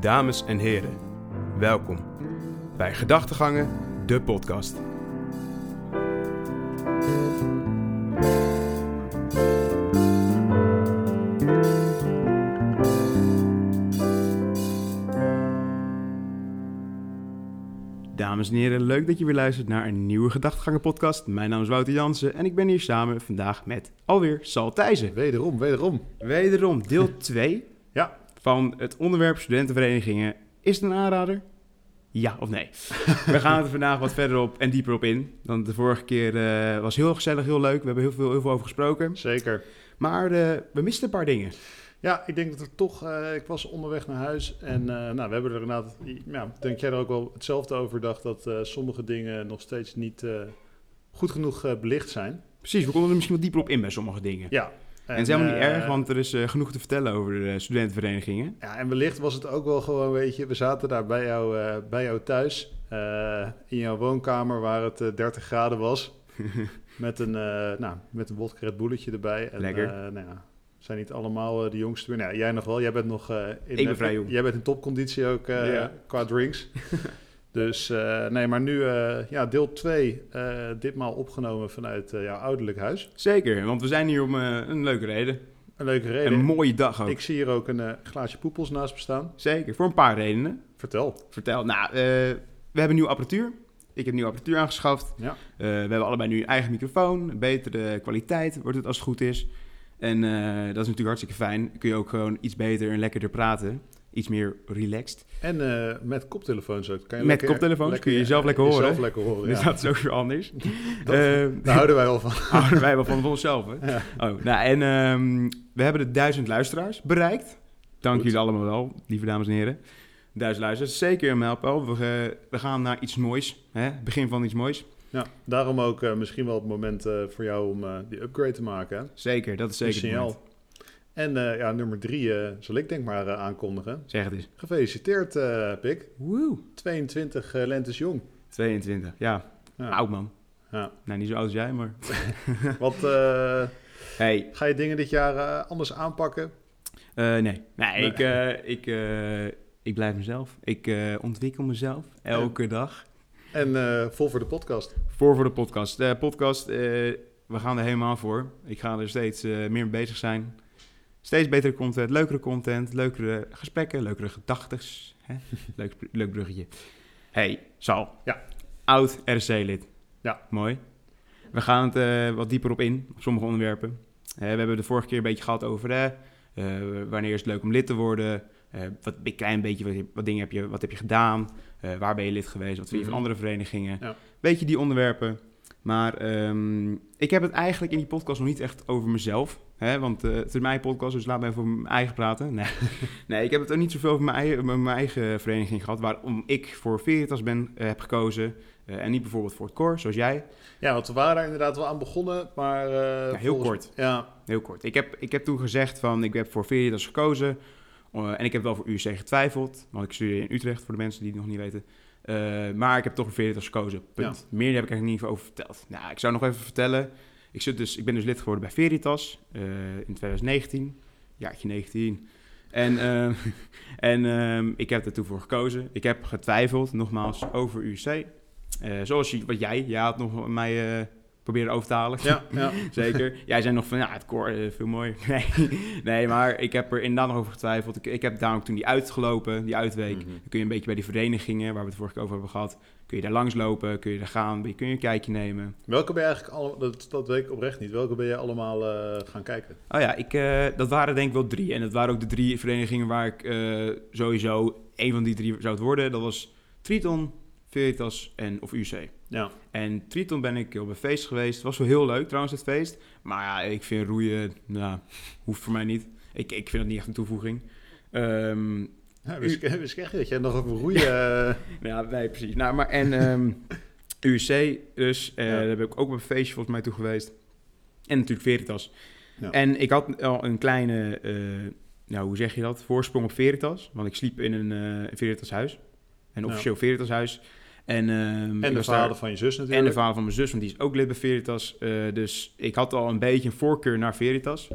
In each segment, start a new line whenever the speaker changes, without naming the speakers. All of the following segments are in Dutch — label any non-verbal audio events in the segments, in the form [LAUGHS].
Dames en heren, welkom bij Gedachtegangen, de podcast. Dames en heren, leuk dat je weer luistert naar een nieuwe Gedachtegangen podcast. Mijn naam is Wouter Jansen en ik ben hier samen vandaag met alweer Sal Thijssen.
Wederom, wederom.
Wederom deel [LAUGHS] 2
Ja.
Van het onderwerp studentenverenigingen. Is het een aanrader? Ja of nee? [LAUGHS] We gaan er vandaag wat verder op en dieper op in. Dan de vorige keer eh, was heel gezellig, heel leuk. We hebben heel veel, heel veel over gesproken.
Zeker.
Maar eh, we misten een paar dingen.
Ja, ik denk dat er toch... eh, ik was onderweg naar huis en nou, we hebben er inderdaad... Ja, denk jij er ook wel hetzelfde over dacht dat sommige dingen nog steeds niet goed genoeg belicht zijn.
Precies, we konden er misschien wat dieper op in bij sommige dingen.
Ja.
En, het is helemaal niet
eh,
erg, want er is eh, genoeg te vertellen over de studentenverenigingen.
Ja, en wellicht was het ook wel gewoon, weet je... We zaten daar bij jou, eh, bij jou thuis, eh, in jouw woonkamer waar het eh, 30 graden was. [LAUGHS] met een, eh nou, met een wodka Red Bulletje erbij. En,
Lekker.
eh, nou ja, zijn niet allemaal eh, de jongste meer. Nou, jij nog wel. Jij bent nog eh, in,
Ik ben
eh,
vrij jong.
Jij bent in topconditie ook eh,
Ja.
qua drinks. [LAUGHS] dus eh, nee, maar nu eh, ja, deel 2, ditmaal opgenomen vanuit eh, jouw ouderlijk huis.
Zeker, want we zijn hier om eh, een leuke reden.
Een leuke reden.
Een mooie dag ook.
Ik zie hier ook een eh, glaasje poepels naast me staan.
Zeker, voor een paar redenen.
Vertel.
Vertel. Nou, eh, we hebben nieuwe apparatuur. Ik heb nieuwe apparatuur aangeschaft.
Ja.
Eh, we hebben allebei nu een eigen microfoon. Betere kwaliteit wordt het als het goed is. En eh, dat is natuurlijk hartstikke fijn. Kun je ook gewoon iets beter en lekkerder praten. Iets meer relaxed.
En eh, met koptelefoons ook. Kan je
Met
lekker-
koptelefoons kun je jezelf lekker horen.
Jezelf lekker horen, [LAUGHS]
Dus
ja.
dat is ook weer anders. [LAUGHS]
Dat-
Eh,
Daar [LAUGHS] houden wij wel van.
houden wij wel van, van onszelf, hè?
Ja.
Oh, nou, en ehm, we hebben de duizend luisteraars bereikt. Dank
Goed.
jullie allemaal wel, lieve dames en heren. Duizend luisteraars, zeker een mijlpaal. We, eh, we gaan naar iets moois, hè? begin van iets moois.
Ja, daarom ook misschien wel het moment voor jou om die upgrade te maken. Hè?
Zeker, dat is zeker
Een
het
signaal. En eh, ja, nummer drie eh, zal ik denk maar eh, aankondigen.
Zeg het eens.
Gefeliciteerd, eh Pik.
Woe!
22 eh, lentes jong.
22, ja.
Ja.
Oud man.
Ja.
Nou, niet zo oud als jij, maar... [LAUGHS]
Wat, eh,
Hey,
ga je dingen dit jaar eh, anders aanpakken?
eh, nee. Nee,
Nee.
Ik, eh, ik, eh, ik blijf mezelf. Ik eh, ontwikkel mezelf elke dag.
En eh, vol voor de podcast.
Voor voor de podcast. De podcast, eh, we gaan er helemaal voor. Ik ga er steeds eh, meer mee bezig zijn. Steeds betere content, leukere content, leukere gesprekken, leukere gedachtes. Hè? [LAUGHS] Leuk, leuk bruggetje. Hey, Sal.
Ja.
Oud RC-lid.
Ja.
Mooi. We gaan het eh, wat dieper op in, op sommige onderwerpen. Eh, we hebben de vorige keer een beetje gehad over eh, wanneer is het leuk om lid te worden. Wat een klein beetje, wat, wat dingen heb je, wat heb je gedaan? Waar ben je lid geweest? Wat vind je van
Mhm.
andere verenigingen?
Ja.
Beetje die onderwerpen. Maar ehm, ik heb het eigenlijk in die podcast nog niet echt over mezelf. Hè? Want eh, het is mijn podcast, dus laat me even over mijn eigen praten. Nee, [LAUGHS] nee ik heb het ook niet zoveel over mijn eigen, mijn eigen vereniging gehad. Waarom ik voor Veritas ben, eh, heb gekozen. Eh, en niet bijvoorbeeld voor het Core, zoals jij.
Ja, want we waren daar inderdaad wel aan begonnen, maar...
heel
volgens-
kort.
Ja,
Heel kort. Ik heb, ik heb toen gezegd van, ik heb voor Veritas gekozen. en ik heb wel voor UC getwijfeld. Want ik studeer in Utrecht, voor de mensen die het nog niet weten. Eh, maar ik heb toch voor Veritas gekozen. Punt. Meer heb ik eigenlijk niet over verteld. Nou, ik zou nog even vertellen. Ik, zit dus, ik ben dus lid geworden bij Veritas eh, in 2019. Jaartje 19. En, ehm, [LAUGHS] en ehm, ik heb er toen voor gekozen. Ik heb getwijfeld, nogmaals, over UC. Eh, zoals je, wat jij, jij had nog mij proberen over te halen.
ja, [LAUGHS] ja.
Zeker. Jij zei nog van, ja, het core eh, veel mooier. [LAUGHS] Nee, nee, maar ik heb er inderdaad nog over getwijfeld. Ik, ik heb daarom toen die uitgelopen, die uitweek.
Mhm.
Dan kun je een beetje bij die verenigingen, waar we het vorige keer over hebben gehad, kun je daar langslopen, kun je daar gaan, kun je een kijkje nemen.
Welke ben je eigenlijk allemaal... Dat, dat weet ik oprecht niet. Welke ben je allemaal eh, gaan kijken?
Oh ja, ik, eh, dat waren denk ik wel drie. En dat waren ook de drie verenigingen waar ik sowieso een van die drie zou het worden. Dat was Triton, Veritas en of UC.
Ja,
En Triton ben ik op een feest geweest. Het was wel heel leuk trouwens, het feest. Maar ja, ik vind roeien, nou, hoeft voor mij niet. Ik, ik vind het niet echt een toevoeging. Ehm,
ja wist, ik- wist ik echt niet dat jij nog over roeien... eh,
ja, nee, precies. Nou, maar en ehm [LAUGHS] UC dus, eh,
Ja.
daar ben ik ook op een feestje volgens mij toe geweest. En natuurlijk Veritas.
Ja.
En ik had al een kleine, eh, nou hoe zeg je dat, voorsprong op Veritas. Want ik sliep in een eh Veritas huis. Een officieel Veritas huis. En, ehm,
En de verhalen
daar-
van je zus natuurlijk.
en de vader van mijn zus, want die is ook lid bij Veritas. Eh, dus ik had al een beetje een voorkeur naar Veritas.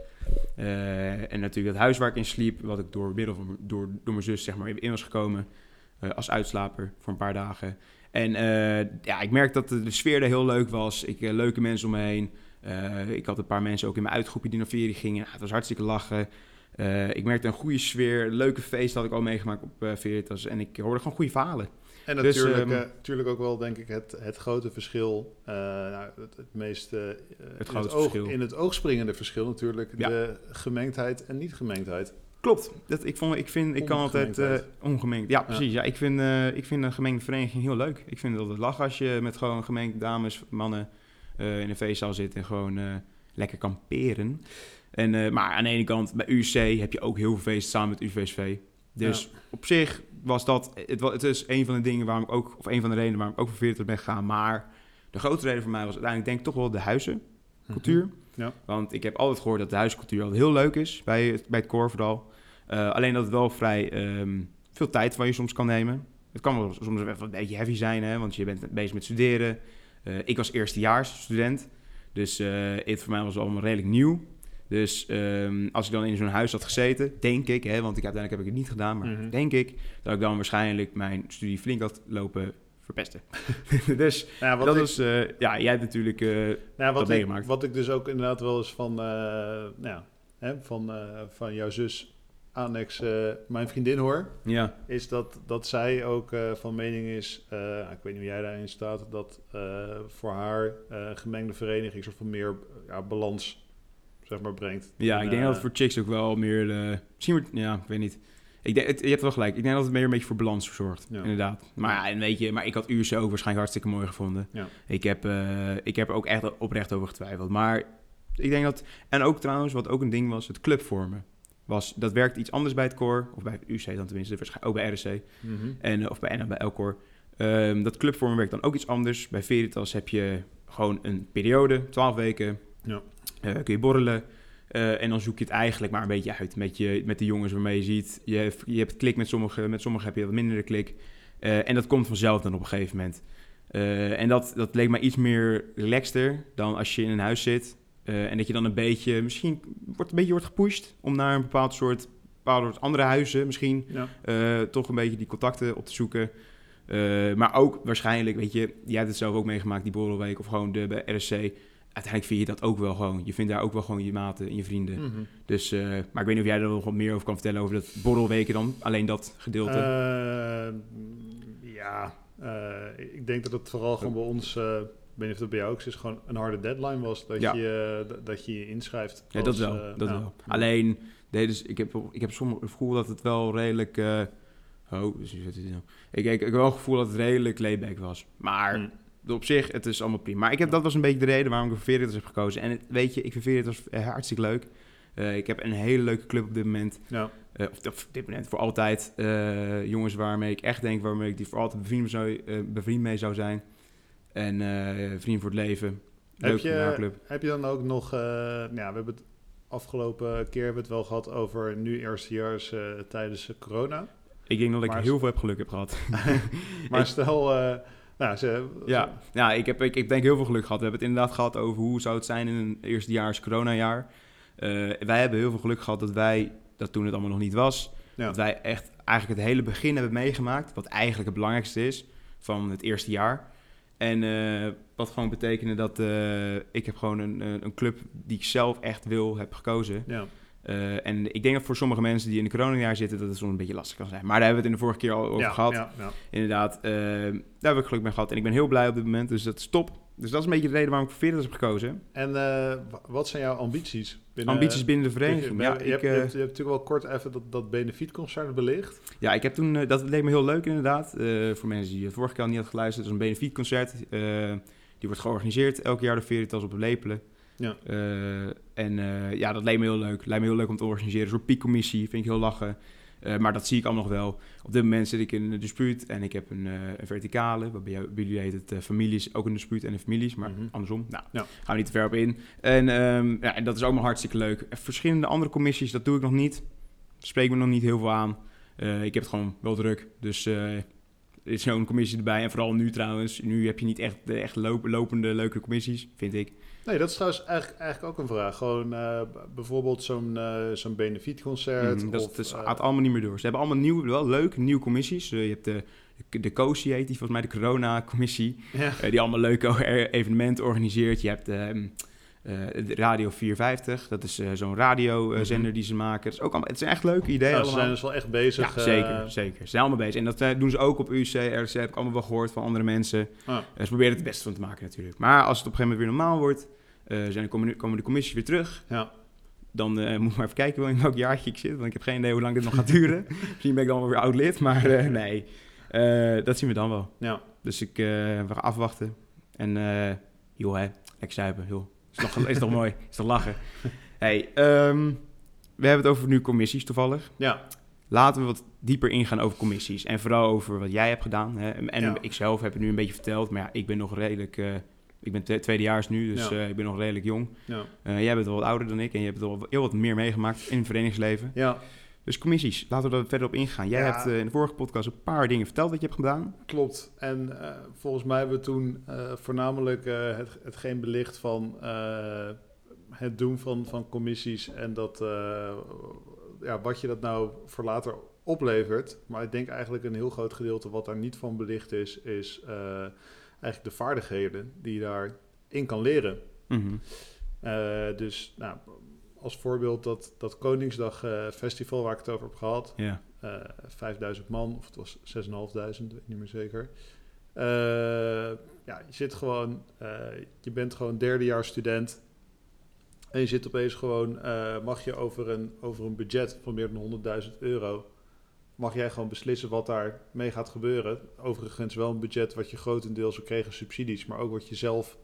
Eh, en natuurlijk het huis waar ik in sliep, wat ik door middel van door, door mijn zus zeg maar in was gekomen eh, als uitslaper voor een paar dagen. En ja, ik merkte dat de, de sfeer er heel leuk was. Ik, leuke mensen om me heen. Ik had een paar mensen ook in mijn uitgroepje die naar Veri gingen. Het was hartstikke lachen. Ik merkte een goede sfeer. Leuke feest had ik al meegemaakt op Veritas. En ik hoorde gewoon goede verhalen.
En
Dus,
natuurlijk,
ehm,
eh, natuurlijk ook wel, denk ik, het, het grote verschil. eh, nou, het, het meest eh, in
grote
oog,
verschil.
In het oog springende verschil natuurlijk.
Ja.
De gemengdheid en niet-gemengdheid.
Klopt. Dat, ik, vond, ik, vind, ik kan altijd... ongemengd. Ja, precies. Ja. ik, vind, ik vind een gemengde vereniging heel leuk. Ik vind het altijd lachen als je met gewoon gemengde dames, mannen in een feestzaal zit en gewoon lekker kan peren. En, maar aan de ene kant, bij UC heb je ook heel veel feesten samen met UVSV. Dus op zich was dat... Het, het is een van de dingen waarom ik ook... Of een van de redenen waarom ik ook voor Veritas ben gegaan. Maar de grootste reden voor mij was uiteindelijk denk ik toch wel de huizencultuur.
Ja.
Want ik heb altijd gehoord dat de huiscultuur altijd heel leuk is bij het, bij het koor vooral. Eh, alleen dat het wel vrij ehm, veel tijd van je soms kan nemen. Het kan wel soms even een beetje heavy zijn, hè, want je bent bezig met studeren. Eh, ik was eerstejaars student, dus eh, het voor mij was allemaal redelijk nieuw. Dus ehm, als ik dan in zo'n huis had gezeten, denk ik, hè, want ik, uiteindelijk heb ik het niet gedaan, maar
Mhm.
denk ik dat ik dan waarschijnlijk mijn studie flink had lopen verpesten. [LAUGHS] dus
Nou ja, wat
dat
ik,
is, eh, ja, jij hebt natuurlijk,
nou ja, wat,
dat
ik,
meegemaakt.
wat ik dus ook inderdaad wel eens van, nou ja, hè, van, van jouw zus Annex, mijn vriendin hoor.
ja,
is dat, dat zij ook van mening is, ik weet niet hoe jij daarin staat, dat voor haar gemengde vereniging soort van meer ja, balans zeg maar, brengt.
Ja,
En,
ik denk
eh,
dat het voor chicks ook wel meer... eh misschien wordt, ja, ik weet niet. Ik denk, het, je hebt wel gelijk. Ik denk dat het meer een beetje voor balans zorgt.
Ja.
Inderdaad. Maar ja, en weet je, maar ik had UC ook waarschijnlijk hartstikke mooi gevonden.
Ja.
Ik, heb, eh, ik heb er ook echt oprecht over getwijfeld. Maar ik denk dat... En ook trouwens, wat ook een ding was, het clubvormen. Was, dat werkt iets anders bij het koor. Of bij het UC dan tenminste. Waarschijnlijk ook bij RSC.
mhm.
En, eh, of bij, en bij elk koor. Ehm, dat clubvormen werkt dan ook iets anders. Bij Veritas heb je gewoon een periode, 12 weken.
Ja.
Eh, kun je borrelen. Eh, en dan zoek je het eigenlijk maar een beetje uit met, je, met de jongens waarmee je ziet. Je, je hebt klik met sommigen, met sommigen heb je wat mindere klik. Eh, en dat komt vanzelf dan op een gegeven moment. En dat, dat leek mij iets meer relaxter dan als je in een huis zit. En dat je dan een beetje, misschien wordt, een beetje wordt gepusht om naar een bepaald soort, bepaalde soort andere huizen misschien
ja.
toch een beetje die contacten op te zoeken. Maar ook waarschijnlijk, weet je, jij hebt het zelf ook meegemaakt, die borrelweek of gewoon de bij RSC. Uiteindelijk vind je dat ook wel gewoon. Je vindt daar ook wel gewoon je maten en je vrienden.
Mhm.
Dus, eh, maar ik weet niet of jij er nog wat meer over kan vertellen over dat borrelweken dan. Alleen dat gedeelte.
Eh, ja, eh, ik denk dat het vooral gewoon bij ons, eh, ik weet niet of dat bij jou ook is, gewoon een harde deadline was. Dat,
Ja.
je, dat- je je inschrijft.
ja, dat wel. dat wel. Alleen, nee, dus ik heb, ik heb soms het gevoel dat het wel redelijk... oh, dus zit het nou? Ik heb wel het gevoel dat het redelijk layback was. Maar
Mm.
Op zich, het is allemaal prima. Maar ik heb, dat was een beetje de reden waarom ik voor Veritas heb gekozen. En het- weet je, ik vind Veritas eh, hartstikke leuk. Eh, ik heb een hele leuke club op dit moment.
Ja.
Eh, of, of op dit moment, voor altijd. Jongens waarmee ik echt denk, waarmee ik die voor altijd bevriend, zou, bevriend mee zou zijn. En vriend voor het leven.
Heb
Leuk
je,
club.
heb je dan ook nog, nou ja, we hebben het afgelopen keer hebben we het wel gehad over nu eerstejaars tijdens corona.
Ik denk dat ik
Maar-
heel veel heb geluk heb gehad. [LAUGHS]
Maar [LAUGHS] stel, nou, ze,
Ja, ja ik, heb, ik, ik denk heel veel geluk gehad. We hebben het inderdaad gehad over hoe zou het zijn in een eerstejaars coronajaar. Eh wij hebben heel veel geluk gehad dat wij, dat toen het allemaal nog niet was,
Ja.
dat wij echt eigenlijk het hele begin hebben meegemaakt. Wat eigenlijk het belangrijkste is van het eerste jaar. En eh, wat gewoon betekende dat eh, ik heb gewoon een, een een club die ik zelf echt wil, heb gekozen.
ja.
Eh, en ik denk dat voor sommige mensen die in de coronajaar zitten, dat het soms een beetje lastig kan zijn. Maar daar hebben we het in de vorige keer al over
ja,
gehad.
Ja, ja.
Inderdaad, eh, daar heb ik geluk mee gehad. En ik ben heel blij op dit moment, dus dat is top. Dus dat is een beetje de reden waarom ik voor Veritas heb gekozen.
En eh, wa- wat zijn jouw ambities? Binnen,
Ambities binnen de
je,
vereniging. Ja,
je,
ik,
hebt, je, hebt, je hebt natuurlijk wel kort even dat, dat benefietconcert belicht.
ja, ik heb toen, dat leek me heel leuk inderdaad. Voor mensen die het vorige keer al niet hadden geluisterd, het is een benefietconcert. Die wordt georganiseerd elk jaar door Veritas op Lepelen.
Ja.
Eh, en eh, ja, dat leek me heel leuk. Lijkt me heel leuk om te organiseren. Een soort piekcommissie, vind ik heel lachen. Eh, maar dat zie ik allemaal nog wel. Op dit moment zit ik in een dispuut en ik heb een, een verticale. Wat bij, jullie heet het families, ook een dispuut en een families, maar
Mhm.
andersom. Nou,
Ja.
gaan we niet te ver op in. En ehm, ja, en dat is allemaal hartstikke leuk. En verschillende andere commissies, dat doe ik nog niet. Spreek me nog niet heel veel aan. Ik heb het gewoon wel druk. Dus is zo'n commissie erbij. En vooral nu trouwens. Nu heb je niet echt, echt lopende leuke commissies, vind ik.
Nee, dat is trouwens eigenlijk, eigenlijk ook een vraag. Gewoon uh, bijvoorbeeld zo'n uh, zo'n benefietconcert.
Mm, dat, of, dat gaat allemaal niet meer door. Ze hebben allemaal nieuwe, wel leuke nieuwe commissies. je hebt de, de COSI heet die, volgens mij de corona-commissie. Ja. die allemaal leuke [LAUGHS] evenementen organiseert. Je hebt... Uh, Radio 450, dat is uh, zo'n radiozender mm -hmm. die ze maken. Dat is ook allemaal, het zijn echt leuke ideeën
nou, Ze zijn dus wel echt bezig.
Ja, zeker, zeker. Ze zijn allemaal bezig. En dat uh, doen ze ook op UC, RC, heb ik allemaal wel gehoord van andere mensen. Ah. ze proberen het het beste van te maken natuurlijk. Maar als het op een gegeven moment weer normaal wordt, zijn, komen, komen de commissies weer terug. Ja. Dan moet ik maar even kijken in welk jaartje ik zit, want ik heb geen idee hoe lang dit nog gaat duren. [LAUGHS] Misschien ben ik dan wel weer oud lid, maar nee, dat zien we dan wel. Ja. Dus ik we gaan afwachten. En joh, hè, lekker zuipen, joh. Is toch, is toch mooi? Is toch lachen? Hey, um, we hebben het over nu commissies toevallig. Ja. Laten we wat dieper ingaan over commissies. En vooral over wat jij hebt gedaan. Hè. En ja. ik zelf heb het nu een beetje verteld. Maar ja, ik ben nog redelijk... Uh, ik ben tweedejaars nu, dus ja. uh, ik ben nog redelijk jong. Ja. Uh, jij bent wel wat ouder dan ik en je hebt wel heel wat meer meegemaakt in het verenigingsleven. Ja. Dus commissies, laten we er verder op ingaan. Jij hebt uh, in de vorige podcast een paar dingen verteld wat je hebt gedaan.
Klopt. En uh, volgens mij hebben we toen uh, voornamelijk het, hetgeen belicht van het doen van, van commissies en dat, ja, wat je dat nou voor later oplevert. Maar ik denk eigenlijk een heel groot gedeelte wat daar niet van belicht is, is eigenlijk de vaardigheden die je daarin kan leren. Mm -hmm. dus nou, als voorbeeld dat, dat Koningsdag uh, festival waar ik het over heb gehad. Ja. Uh, eh, 5000 man, of het was 6500, weet niet meer zeker. Uh, ja, je zit gewoon, je bent gewoon derdejaars student. En je zit opeens gewoon, mag je over een, over een budget van meer dan 100.000 euro, mag jij gewoon beslissen wat daar mee gaat gebeuren. Overigens wel een budget wat je grotendeels ook kregen subsidies, maar ook wat je zelf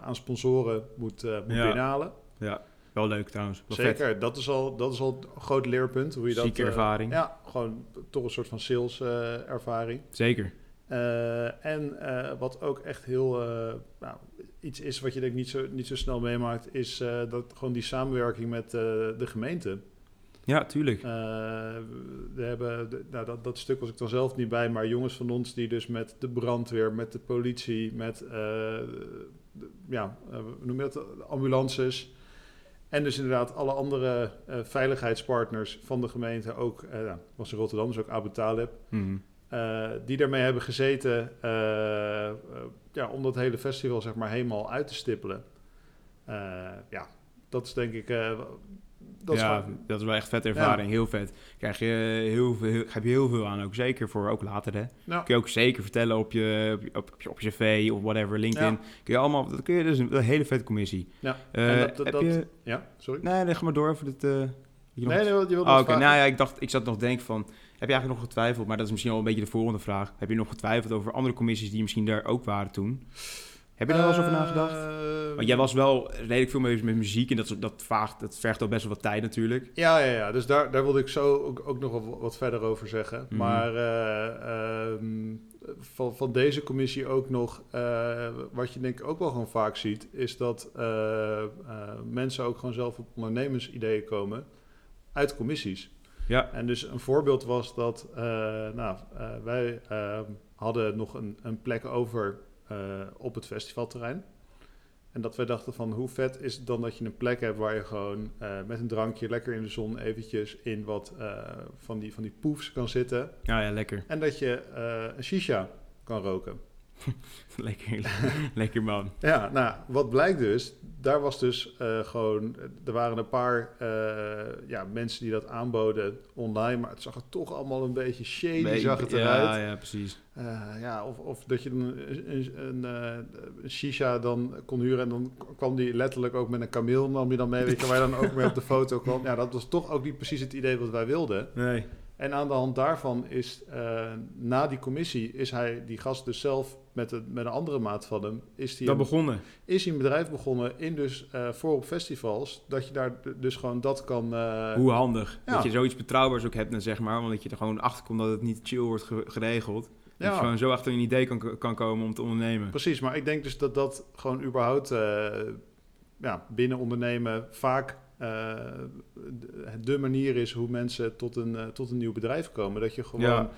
aan sponsoren moet, moet ja. binnenhalen.
Ja, wel leuk trouwens.
Zeker, dat is, al, dat is al een groot leerpunt. Hoe je
Zieke dat, uh, ervaring.
Ja, gewoon toch een soort van sales uh, ervaring.
Zeker.
Uh, en wat ook echt heel nou, iets is wat je denk niet zo, niet zo snel meemaakt, is dat gewoon die samenwerking met de gemeente.
Ja, tuurlijk.
we hebben, nou, dat, dat stuk was ik dan zelf niet bij, maar jongens van ons die dus met de brandweer, met de politie, met de, ja, hoe noem je dat, ambulances, en dus inderdaad alle andere uh, veiligheidspartners van de gemeente, ook, uh, nou, was in Rotterdam, dus ook Abu Talib, mm. uh, die daarmee hebben gezeten ja, om dat hele festival zeg maar helemaal uit te stippelen. ja, dat is denk ik
dat ja, is dat is wel echt vet ervaring. Heel vet. Krijg je heel veel, heel, heb je heel veel aan ook. Zeker voor ook later, hè. Kun je ook zeker vertellen op je, op, op, je, op je cv of whatever, LinkedIn. Kun je allemaal, dat kun je dus een, een hele vette commissie. Ja, uh, dat, dat, heb je,
ja sorry.
Nee, leg maar door voor dit... Uh,
je nee, nee, je wilde
oh, Oké, nou ja, ik dacht, ik zat nog te denken van... Heb je eigenlijk nog getwijfeld, maar dat is misschien al een beetje de volgende vraag. Heb je nog getwijfeld over andere commissies die misschien daar ook waren toen? Heb je er wel eens over nagedacht? Uh, Want jij was wel redelijk veel mee met muziek en dat, dat, vaagt, dat vergt al best wel wat tijd natuurlijk.
Ja, ja, ja. dus daar, daar wilde ik zo ook, ook nog wat verder over zeggen. Mm. Maar uh, um, van, van deze commissie ook nog, uh, wat je denk ik ook wel gewoon vaak ziet, is dat mensen ook gewoon zelf op ondernemersideeën komen uit commissies. Ja. En dus een voorbeeld was dat, nou, wij ehm, hadden nog een, een plek over op het festivalterrein. En dat wij dachten van hoe vet is het dan dat je een plek hebt waar je gewoon uh, met een drankje lekker in de zon eventjes in wat uh, van, die, van die poefs kan zitten.
Ja, ja, lekker.
En dat je een shisha kan roken. [LAUGHS]
lekker, lekker man.
Ja, nou, wat blijkt dus, daar was dus uh, gewoon, er waren een paar uh, ja, mensen die dat aanboden online, maar het zag er toch allemaal een beetje shady, Be zag het eruit.
Ja, ja, precies.
Uh, ja, of, of dat je een, een, een, een, shisha dan kon huren en dan kwam die letterlijk ook met een kameel, nam je dan mee, weet je, waar je dan ook mee op de foto kwam. Ja, dat was toch ook niet precies het idee wat wij wilden. Nee. En aan de hand daarvan is, na die commissie, is hij, die gast dus zelf met, een, met een andere maat van hem, is hij,
dat begonnen.
is hij een bedrijf begonnen in dus uh, voor op festivals, dat je daar dus gewoon dat kan... Uh,
Hoe handig. Dat je zoiets betrouwbaars ook hebt, zeg maar, want dat je er gewoon achter komt dat het niet chill wordt geregeld. Ja. Dat je gewoon zo achter een idee kan, kan komen om te ondernemen.
Precies, maar ik denk dus dat dat gewoon überhaupt ja, binnen ondernemen vaak de manier is hoe mensen tot een, tot een nieuw bedrijf komen. Dat je gewoon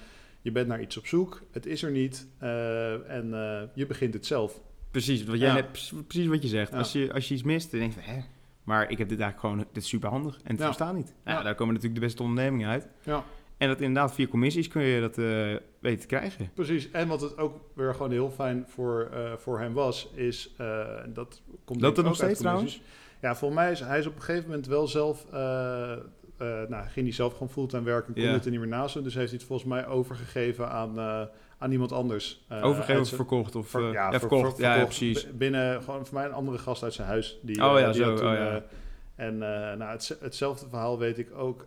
Je bent naar iets op zoek, het is er niet eh, en eh, je begint het zelf.
Precies, wat jij
Ja.
net, precies- wat je zegt.
Ja.
Als, je, als je iets mist, dan denk je van, hè, maar ik heb dit eigenlijk gewoon, dit is super handig en het bestaat niet. Nou,
Ja.
Daar komen natuurlijk de beste ondernemingen uit.
Ja.
En dat inderdaad via commissies kun je dat eh, weten te krijgen.
Precies, en wat het ook weer gewoon heel fijn voor, eh, voor hem was, is, eh, dat komt
dat
ik
nog steeds
commissies. Ja, volgens mij is hij is op een gegeven moment wel zelf, eh, nou ging hij zelf gewoon fulltime werken, kon
Ja.
het er niet meer naast doen, dus heeft hij het volgens mij overgegeven aan, eh, aan iemand anders.
Overgeven
uit
of verkocht? Of,
ver- ja,
ja,
ver-
verkocht.
ver-
ja, precies.
Binnen gewoon voor mij een andere gast uit zijn huis. Die,
Oh ja,
die
zo,
toen,
oh ja.
en nou, het, hetzelfde verhaal weet ik ook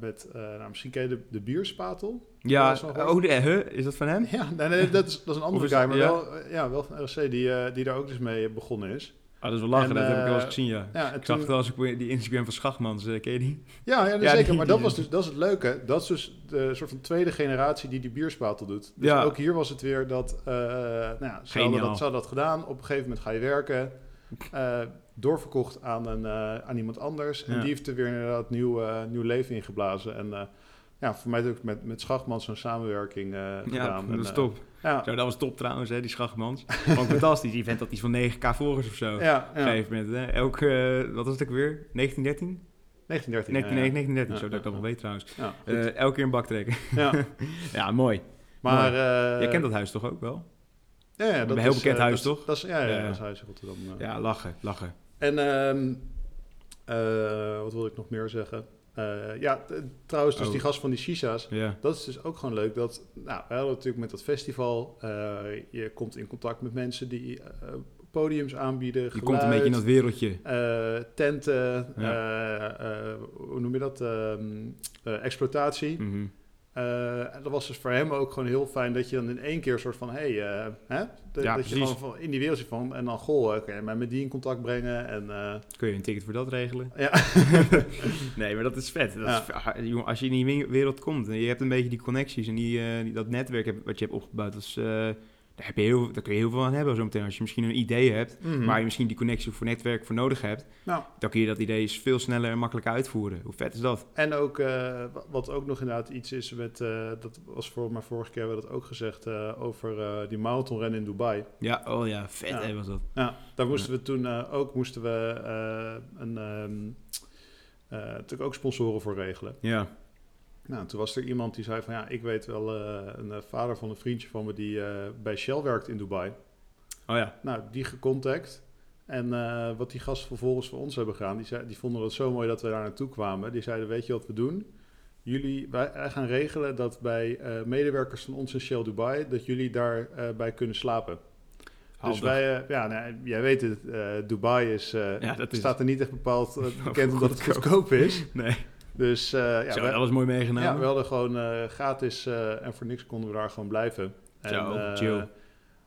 met, nou, misschien ken je de, de bierspatel.
Ja, oh, de, huh? is dat van hem?
Ja, nee, nee, dat, is, dat is een andere guy, maar
ja?
wel, ja, wel van RSC, die, die daar ook dus mee begonnen is.
Ah, dat is wel lachen,
En,
dat heb ik wel eens
eh,
gezien, ja.
Ja, en
Ik
toen-
zag het wel als ik op die Instagram van Schachmans, eh, ken je die?
Ja, ja,
Ja,
zeker.
die-
maar dat, was dus, dat is het leuke. Dat is dus de soort van tweede generatie die die bierspatel doet. Dus
Ja.
ook hier was het weer dat... eh nou ja, ze, hadden dat, ze hadden dat gedaan. Op een gegeven moment ga je werken. eh, doorverkocht aan, een, eh, aan iemand anders. En
Ja.
die heeft er weer inderdaad nieuw, eh, nieuw leven ingeblazen. En eh, ja, voor mij ook met, met Schachmans zo'n samenwerking eh,
Ja,
gedaan.
dat is
eh,
top.
ja,
Zo, dat was top trouwens, hè, die Schachmans. [LAUGHS] Gewoon fantastisch. Die vent had iets van 9k volgers of zo.
ja,
Op een gegeven moment. Hè. Elk, eh, wat was het ook weer? 1913?
1913.
19,
ja, ja.
1913,
Ja,
zo dat ik dat wel weet trouwens. Elke keer een bak trekken.
ja. [LAUGHS]
ja, mooi.
Maar...
Jij kent dat huis toch ook wel?
Ja, ja, dat
Een heel
is,
bekend huis,
dat is-
toch?
Dat is, ja, ja, dat is huis in Rotterdam.
Ja, lachen, lachen.
En ehm, eh, wat wil ik nog meer zeggen? Eh, ja, trouwens, dus
Oh.
die gast van die shisha's. Dat is dus ook gewoon leuk. Dat, nou, we hadden natuurlijk met dat festival. eh, je komt in contact met mensen die eh, podiums aanbieden.
Je
geluid,
komt een beetje in dat wereldje.
tenten, hoe noem je dat? Ehm, eh, exploitatie. Eh, en dat was dus voor hem ook gewoon heel fijn dat je dan in één keer soort van, hey, eh, hè? De-
Ja,
dat je gewoon in die wereld zit van, en dan, goh, eh, kan je mij met die in contact brengen? En,
Kun je een ticket voor dat regelen?
ja, [LAUGHS]
Nee, maar dat is vet. Dat
Ja.
is, jongen, als je in die we- wereld komt en je hebt een beetje die connecties en die, die, dat netwerk wat je hebt opgebouwd, dat is, daar, heb je heel, daar kun je heel veel aan hebben zo meteen. Als je misschien een idee hebt,
Mhm.
waar je misschien die connectie voor netwerk voor nodig hebt,
Nou.
dan kun je dat idee veel sneller en makkelijker uitvoeren. Hoe vet is dat?
En ook, eh, wa- wat ook nog inderdaad iets is met, eh, dat was voor maar vorige keer hebben we dat ook gezegd, eh, over die marathonrennen in Dubai.
Ja, oh ja, vet
Ja.
hè, was dat.
Ja, daar moesten we toen ook, moesten we een, eh, natuurlijk ook sponsoren voor regelen.
Ja,
Nou, toen was er iemand die zei van, ja, ik weet wel, eh, een eh, vader van een vriendje van me die eh, bij Shell werkt in Dubai.
oh ja.
Nou, die gecontact. En wat die gasten vervolgens voor ons hebben gedaan, die, zei, die vonden het zo mooi dat we daar naartoe kwamen. Die zeiden, weet je wat we doen? Jullie, wij, gaan regelen dat bij medewerkers van ons in Shell Dubai, dat jullie daarbij bij kunnen slapen. Dus wij, ja, nou, jij weet het, Dubai is,
Ja, dat is-
staat er niet echt bepaald [LAUGHS] bekend omdat het
goedkoop
is.
Nee,
Dus eh, ja,
zo, dat was mooi meegenomen.
ja, we hadden gewoon eh, gratis eh, en voor niks konden we daar gewoon blijven. En,
Zo, chill.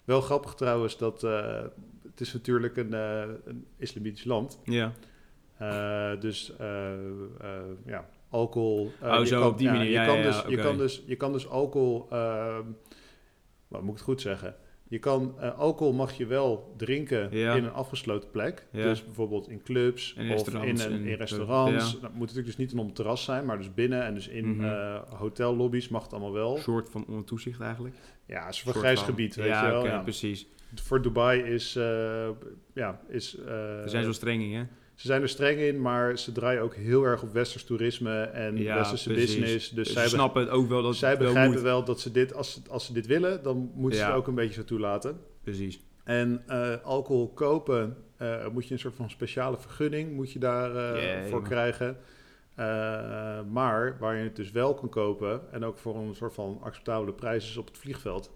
wel grappig trouwens dat het is natuurlijk een, een islamitisch land.
Ja.
Dus ja, alcohol.
Oh,
je
zo
kan,
op die manier.
Je,
Ja,
kan
ja,
dus, je, kan dus, je kan dus alcohol. wat moet ik het goed zeggen? Je kan, eh, alcohol mag je wel drinken
Ja.
in een afgesloten plek.
Ja.
Dus bijvoorbeeld in clubs
In
of in,
restaurants
een,
en-
in restaurants.
ja.
Dat moet natuurlijk dus niet een op het terras zijn, maar dus binnen en dus in eh, hotellobby's mag het allemaal wel.
Een soort van onder toezicht eigenlijk.
Ja, een
Soort
grijs
van.
gebied, weet
ja,
je wel. ja.
precies.
Voor Dubai is, eh, ja, is...
Er zijn zo streng in, hè?
Ze zijn er streng in, maar ze draaien ook heel erg op westers toerisme en
Ja,
westerse
precies.
business. Dus
Ze
zij,
snappen het ook wel dat
zij
het wel
begrijpen wel dat ze dit, als ze, als ze dit willen, dan moeten ze het ook een beetje zo toelaten.
Precies.
En eh, alcohol kopen eh, moet je een soort van speciale vergunning moet je daar eh, voor
man.
krijgen. Maar waar je het dus wel kan kopen en ook voor een soort van acceptabele prijs is op het vliegveld.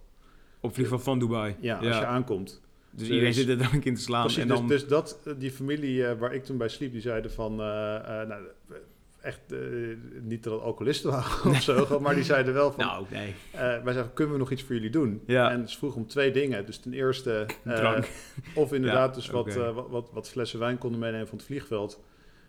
Op vliegveld van Dubai.
Ja, als je aankomt.
Dus,
dus-
iedereen zit er drank in te slaan.
Precies,
en dan...
dus, dus dat, eh, die familie eh, waar ik toen bij sliep, die zeiden van, eh, nou, echt niet dat het alcoholisten waren [LAUGHS] of zo, maar die zeiden wel van,
nou, nee.
wij zeiden, kunnen we nog iets voor jullie doen?
Ja.
En ze vroegen om twee dingen. Dus ten eerste, [LAUGHS]
Drank.
of inderdaad
Ja,
dus wat, wat, wat, wat flessen wijn konden meenemen van het vliegveld.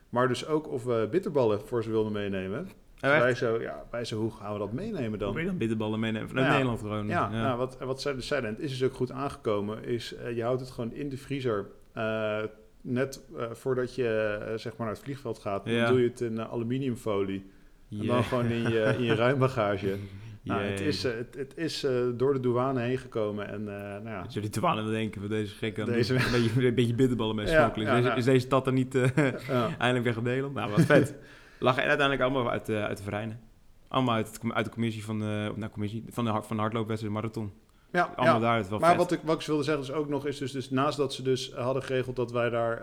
Maar dus ook of we bitterballen voor ze wilden meenemen. Dus wij zo, ja, wij zo, hoe gaan we dat meenemen
Hoe
dan?
ben je dan bitterballen meenemen vanuit
Ja.
Nederland gewoon?
Ja, Nou, wat, wat zij dus zeiden, en het is dus ook goed aangekomen, is eh, je houdt het gewoon in de vriezer. eh, net eh, voordat je zeg maar naar het vliegveld gaat, dan
Ja.
doe je het in aluminiumfolie. En
Ja.
dan gewoon in je, in je ruimbagage. [LAUGHS] Nou, het is, het, het, is uh, door de douane heen gekomen. En, uh, nou ja.
Als jullie douane dan denken van deze gek deze... een beetje, een beetje bitterballen mee [LAUGHS] ja, ja, is, deze, is deze stad er niet [LAUGHS] eindelijk weg op Nederland? Nou, wat vet. Lachen uiteindelijk allemaal uit, uit de vereinen. Allemaal uit, het, uit de commissie van de, nou, commissie, van de, van de hardloopwedstrijd marathon.
Ja, allemaal daar het wel maar wat ik, wat ik wilde zeggen is ook nog, is dus, dus naast dat ze dus hadden geregeld dat wij daar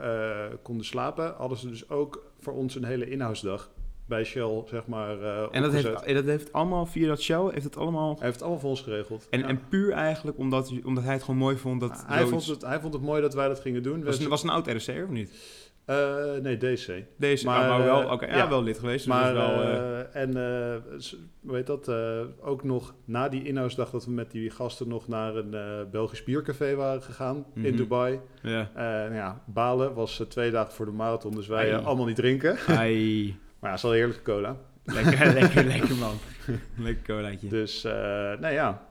konden slapen, hadden ze dus ook voor ons een hele inhoudsdag bij Shell, zeg maar. Uh,
en dat heeft, dat heeft allemaal via dat Shell, heeft het allemaal.
Hij heeft het allemaal voor ons geregeld.
En, en puur eigenlijk omdat, omdat hij het gewoon mooi vond dat.
hij, vond het, hij vond het mooi dat wij dat gingen doen.
Was, het, was een oud RC of niet?
Uh, nee, DC.
DC, maar, maar wel, oké, ja, wel lid geweest.
Dus maar, dus wel, uh, en weet dat, ook nog na die inhoudsdag dat we met die gasten nog naar een Belgisch biercafé waren gegaan mm -hmm. in mhm. Dubai. Ja. ja, Balen was twee dagen voor de marathon, dus wij allemaal niet drinken. [LAUGHS] Maar ja, is wel heerlijke cola.
Lekker, [LAUGHS] lekker, lekker man. Lekker colaatje.
Dus, uh, nou ja,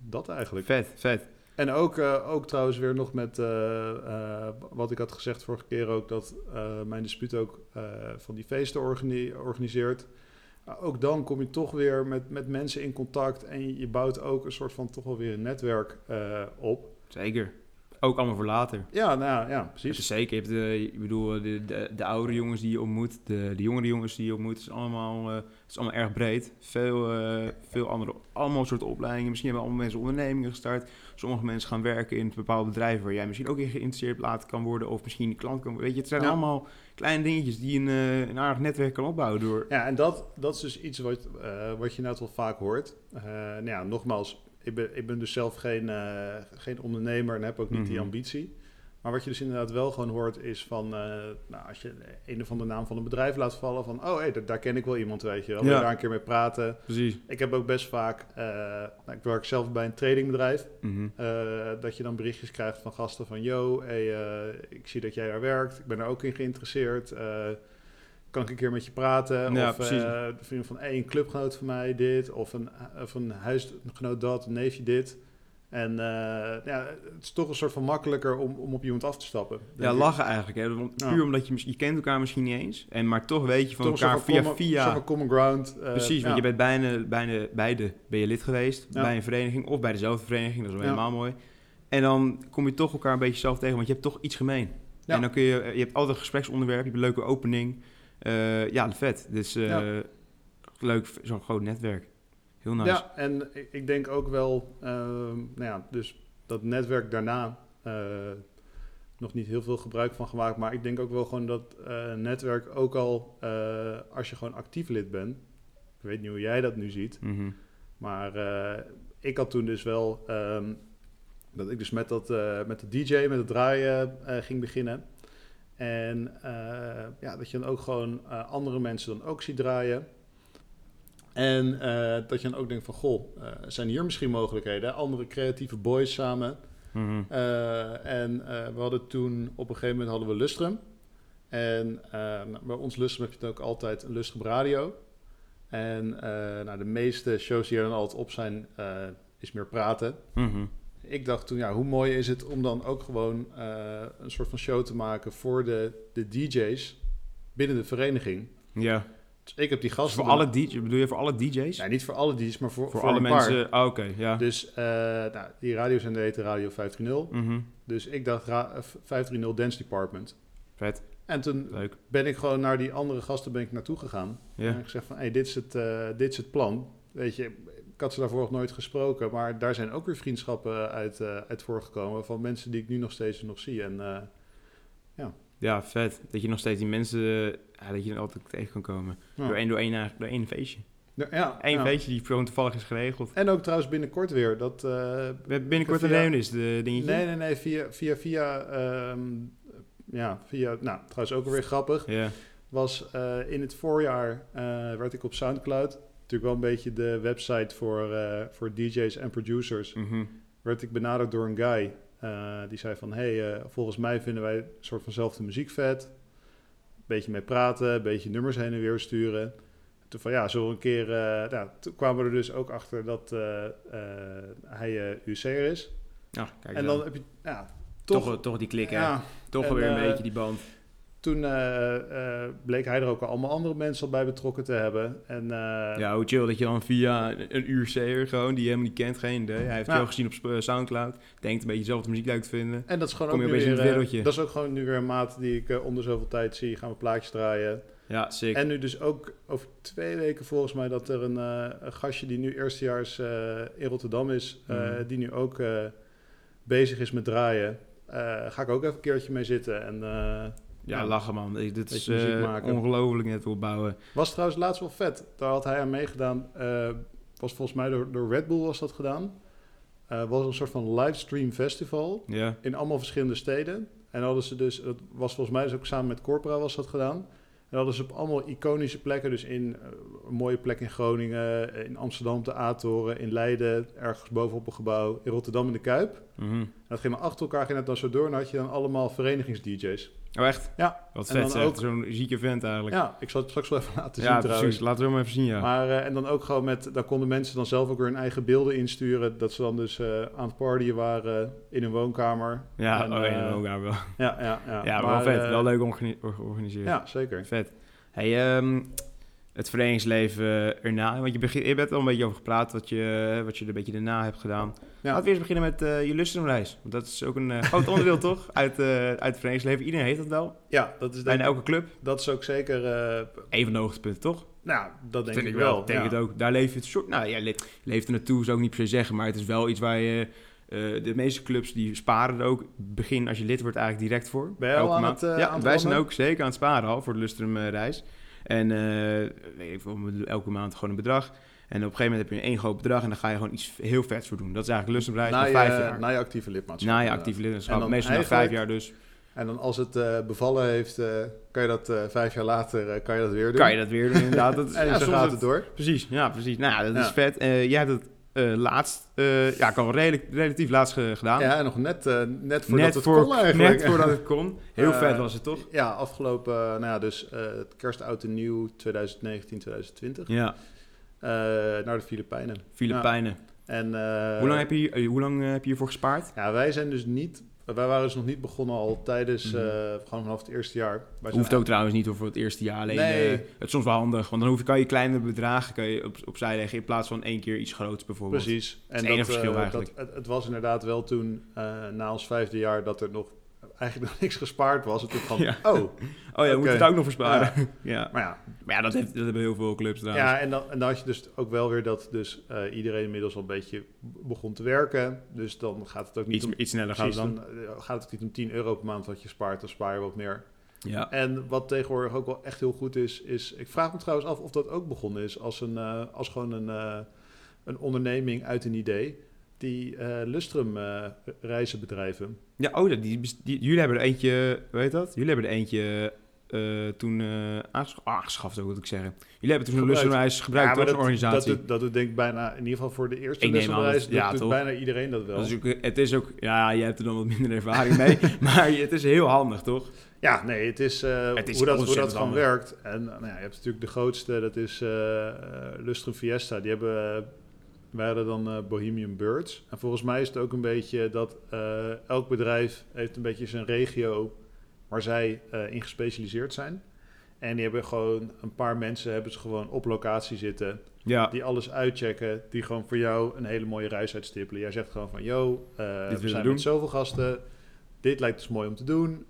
dat eigenlijk.
Vet, vet.
En ook, uh, ook trouwens weer nog met uh, wat ik had gezegd vorige keer ook, dat mijn dispuut ook van die feesten organi organiseert. ook dan kom je toch weer met, met mensen in contact en je bouwt ook een soort van toch wel weer een netwerk op.
Zeker. Ook allemaal voor later.
Ja, nou ja, precies.
is zeker. Je hebt de, ik bedoel, de, de, de oudere jongens die je ontmoet, de, de jongere jongens die je ontmoet, het is allemaal, uh, is allemaal erg breed. Veel, uh, veel andere, allemaal soorten opleidingen. Misschien hebben allemaal mensen ondernemingen gestart. Sommige mensen gaan werken in bepaalde bedrijven waar jij misschien ook in geïnteresseerd later kan worden. Of misschien een klant kan Weet je, het zijn allemaal kleine dingetjes die een, uh, een aardig netwerk kan opbouwen door...
Ja, en dat, dat is dus iets wat, wat je nou wel vaak hoort. nou ja, nogmaals, ik ben, ik ben dus zelf geen, uh, geen ondernemer en heb ook niet die mhm. ambitie. Maar wat je dus inderdaad wel gewoon hoort is van, uh, nou, als je een of andere naam van een bedrijf laat vallen, van, oh hey, daar, ken ik wel iemand, weet je wel. Ja. daar een keer mee praten.
Precies.
Ik heb ook best vaak, uh, nou, ik werk zelf bij een tradingbedrijf, mm dat je dan berichtjes krijgt van gasten van, yo, hey, ik zie dat jij daar werkt, ik ben er ook in geïnteresseerd kan ik een keer met je praten? Ja, of precies. Uh, vriend van hey, een clubgenoot van mij dit, of een, of een huisgenoot dat, een neefje dit. En uh, ja, het is toch een soort van makkelijker om, om op iemand af te stappen.
Ja, lachen eigenlijk. Hè? Puur omdat je, je kent elkaar misschien niet eens. En, maar toch weet je van elkaar via... Common, via
common ground.
Uh, precies, want je bent bijna, bijna, beide ben je lid geweest. Bij een vereniging of bij dezelfde vereniging. Dat is wel helemaal mooi. En dan kom je toch elkaar een beetje zelf tegen. Want je hebt toch iets gemeen. En dan kun je... Je hebt altijd een gespreksonderwerp. Je hebt een leuke opening. Uh, ja, vet. Dus uh, leuk, zo'n groot netwerk. Heel nice.
Ja, en ik denk ook wel, uh, nou ja, dus dat netwerk daarna uh, nog niet heel veel gebruik van gemaakt. Maar ik denk ook wel gewoon dat netwerk ook al, als je gewoon actief lid bent. Ik weet niet hoe jij dat nu ziet. Mm -hmm. Maar ik had toen dus wel um, dat ik dus met, dat, met de DJ, met het draaien ging beginnen. En uh, ja, dat je dan ook gewoon uh, andere mensen dan ook ziet draaien. En uh, dat je dan ook denkt van, goh, zijn hier misschien mogelijkheden? Andere creatieve boys samen. Mm -hmm. en we hadden toen, op een gegeven moment hadden we Lustrum. En bij ons Lustrum heb je dan ook altijd een Lustrum radio. En nou, de meeste shows die er dan altijd op zijn, is meer praten. Mm -hmm ik dacht toen, ja, hoe mooi is het om dan ook gewoon uh, een soort van show te maken voor de, de DJ's binnen de vereniging.
Ja.
Dus ik heb die gasten.
voor alle DJ's, bedoel je voor alle DJ's?
Ja, niet voor alle DJ's, maar voor,
voor, voor alle mensen. Ah, oké, ja.
Dus uh, nou, die radiozender heette Radio 530. Mm -hmm. Dus ik dacht 530 Dance Department.
Vet.
En toen Leuk. ben ik gewoon naar die andere gasten ben ik naartoe gegaan. Ja. En ik zeg van, hey, dit is het, uh, dit is het plan. Weet je, ik had ze daarvoor nog nooit gesproken, maar daar zijn ook weer vriendschappen uit, uh, uit voorgekomen van mensen die ik nu nog steeds nog zie. En uh, ja.
Ja, vet. Dat je nog steeds die mensen, ja, dat je er altijd tegen kan komen. Door, één, door, één, door één feestje. Ja, ja Eén feestje die gewoon toevallig is geregeld.
En ook trouwens binnenkort weer. Dat, uh,
binnenkort via, een is de dingetje?
Nee, nee, nee. Via, via, via um, ja, via, nou, trouwens ook weer grappig. Ja. Was in het voorjaar werd ik op Soundcloud natuurlijk wel een beetje de website voor, uh, voor DJ's en producers. Mm Werd ik benaderd door een guy. Uh, die zei van, hey, uh, volgens mij vinden wij een soort vanzelfde muziek vet. Een beetje mee praten, een beetje nummers heen en weer sturen. Toen van, ja, zo een keer... ja, toen kwamen we er dus ook achter dat hij UC'er is.
Ja, kijk
en dan heb je... Ja,
toch, toch, toch die klik, ja, Toch weer een beetje die band.
Toen eh, eh, bleek hij er ook al allemaal andere mensen al bij betrokken te hebben. En, eh,
Ja, hoe chill dat je dan via een URC'er gewoon, die je helemaal niet kent, geen idee. Hij heeft jou gezien op Soundcloud, denkt een beetje dezelfde muziek leuk te vinden.
en dat is gewoon
Kom je
ook nu
in
weer,
het wereldje.
dat is ook gewoon nu weer een maat die ik onder zoveel tijd zie. Gaan we plaatjes draaien.
Ja, sick.
En nu dus ook over twee weken volgens mij dat er een, een gastje die nu eerstejaars in Rotterdam is,
Mhm.
die nu ook bezig is met draaien. Ga ik ook even een keertje mee zitten. En
ja, lachen man. Dit is
maken.
ongelooflijk net opbouwen.
was trouwens laatst wel vet. Daar had hij aan meegedaan. Eh, was volgens mij door, door Red Bull was dat gedaan. Eh was een soort van livestream festival
Ja.
in allemaal verschillende steden. En hadden ze dus, dat was volgens mij dus ook samen met Corpora was dat gedaan. En hadden ze op allemaal iconische plekken, dus in een mooie plek in Groningen, in Amsterdam de A-toren, in Leiden, ergens bovenop een gebouw, in Rotterdam in de Kuip.
Mhm.
En dat ging maar achter elkaar, ging het dan zo door en dan had je dan allemaal verenigings-DJ's.
Oh echt?
Ja.
Wat
En
vet
dan ook-
Zo'n zieke vent eigenlijk.
Ja, ik zal het straks wel even laten zien
ja
trouwens.
precies. Laten we hem even zien, ja.
Maar, eh, en dan ook gewoon met, daar konden mensen dan zelf ook weer hun eigen beelden insturen. Dat ze dan dus eh, aan het partyen waren in hun woonkamer.
ja,
en,
oh, ja,
eh,
ook daar wel.
Ja, ja, ja.
Ja, maar, wel vet.
eh,
wel leuk organi- or- georganiseerd.
Ja, zeker.
Vet. Hey, ehm, het verenigingsleven erna. Want je, begint, je bent al een beetje over gepraat wat je, wat je er een beetje daarna hebt gedaan.
Ja.
Laten we eerst beginnen met eh, je lustrumreis. Want dat is ook een eh, groot onderdeel [LAUGHS] toch uit, eh, uit het verenigingsleven. Iedereen heeft dat wel.
Ja, dat is,
Bijna elke club.
dat is ook zeker... eh,
Een van de hoogtepunten toch?
nou, dat denk
Vind
ik wel.
Ik denk
ja.
het ook. Daar leef je het soort... Nou ja, le- leeft er naartoe zou ik niet per se zeggen. Maar het is wel iets waar je... eh, de meeste clubs die sparen er ook begin als je lid wordt eigenlijk direct voor.
Ben je
Elke maand.
het, eh,
ja, wij zijn ook zeker aan het sparen al voor de Lustrum eh, reis. En weet ik veel, elke maand gewoon een bedrag. En op een gegeven moment heb je één groot bedrag en dan ga je gewoon iets heel vets voor doen. Dat is eigenlijk reis
Na je,
vijf jaar.
na je actieve lidmaatschap.
Na je actieve lidmaatschap. Meestal na vijf jaar dus.
En dan als het eh, bevallen heeft, eh, kan je dat vijf jaar later kan je dat weer doen.
Kan je dat weer doen inderdaad. Dat is, [LAUGHS]
En
ja,
zo gaat
het-
het door.
Precies, ja, precies. Nou, ja, dat is vet. Jij hebt het eh, laatst, eh, ja, ik al redelijk, relatief laatst ge- gedaan.
Ja, nog net, eh, net voordat
net,
het
voor,
kon eigenlijk.
net voordat het kon. Heel vet was het toch?
Ja, afgelopen, nou ja, dus het kerst, oud en nieuw 2019, 2020.
Ja,
naar de Filipijnen.
Filipijnen.
En,
hoe lang, heb je, hoe lang heb je hiervoor gespaard?
Ja, wij zijn dus niet... Wij waren dus nog niet begonnen al tijdens...
Mhm.
eh, gewoon vanaf het eerste jaar. Wij
Hoeft ook trouwens niet hoor, voor het eerste jaar. Alleen,
Nee.
eh, het is soms wel handig, want dan hoef je, kan je kleine bedragen kan je op, opzij leggen in plaats van één keer iets groots bijvoorbeeld.
Precies. En
het enige verschil
eh,
eigenlijk.
Dat, het, het was inderdaad wel toen, eh, na ons vijfde jaar, dat er nog eigenlijk nog [LAUGHS] niks gespaard was. En toen van,
Ja.
oh, [LAUGHS]
Oh ja, we
Oké.
moeten het ook nog versparen. [LAUGHS] Ja.
maar ja.
Maar ja, dat, heeft, dat hebben heel veel clubs trouwens.
Ja, en dan, en dan had je dus ook wel weer dat dus, eh, iedereen inmiddels al een beetje begon te werken. Dus dan gaat het ook niet
iets,
om...
iets sneller gaat het
Precies,
dan.
dan eh, gaat het niet om 10 euro per maand wat je spaart, dan spaar je wat meer.
Ja.
En wat tegenwoordig ook wel echt heel goed is, is... Ik vraag me trouwens af of dat ook begonnen is als, een, eh, als gewoon een, een onderneming uit een idee. Die Lustrum reizen bedrijven.
Ja, oh, die, die, die- jullie hebben er eentje, weet dat? Jullie hebben er eentje eh, toen eh aangeschaft, aangeschaft, ook wat ik zeggen. Jullie hebben toen een
Gebruikt.
Lustreis gebruikt,
Ja,
toch? Een
dat,
organisatie.
Dat doet, dat doet denk ik bijna, in ieder geval voor de eerste
dat- ja,
doet, bijna iedereen dat wel.
Dat is ook, het is ook, ja, jij hebt er dan wat minder ervaring mee, [LAUGHS] maar het is heel handig, toch?
Ja, nee, het is, eh,
Het is
hoe, dat, hoe dat gewoon werkt. En nou ja, je hebt natuurlijk de grootste, dat is Lustrum Fiesta. Die hebben, wij hadden dan eh, Bohemian Birds. En volgens mij is het ook een beetje dat eh, elk bedrijf heeft een beetje zijn regio waar zij eh, in gespecialiseerd zijn. En die hebben gewoon een paar mensen hebben ze gewoon op locatie zitten.
Ja,
Die alles uitchecken. Die gewoon voor jou een hele mooie reis uitstippelen. Jij zegt gewoon van, yo, we
we
zijn
doen.
met zoveel gasten. Dit lijkt ons mooi om te doen.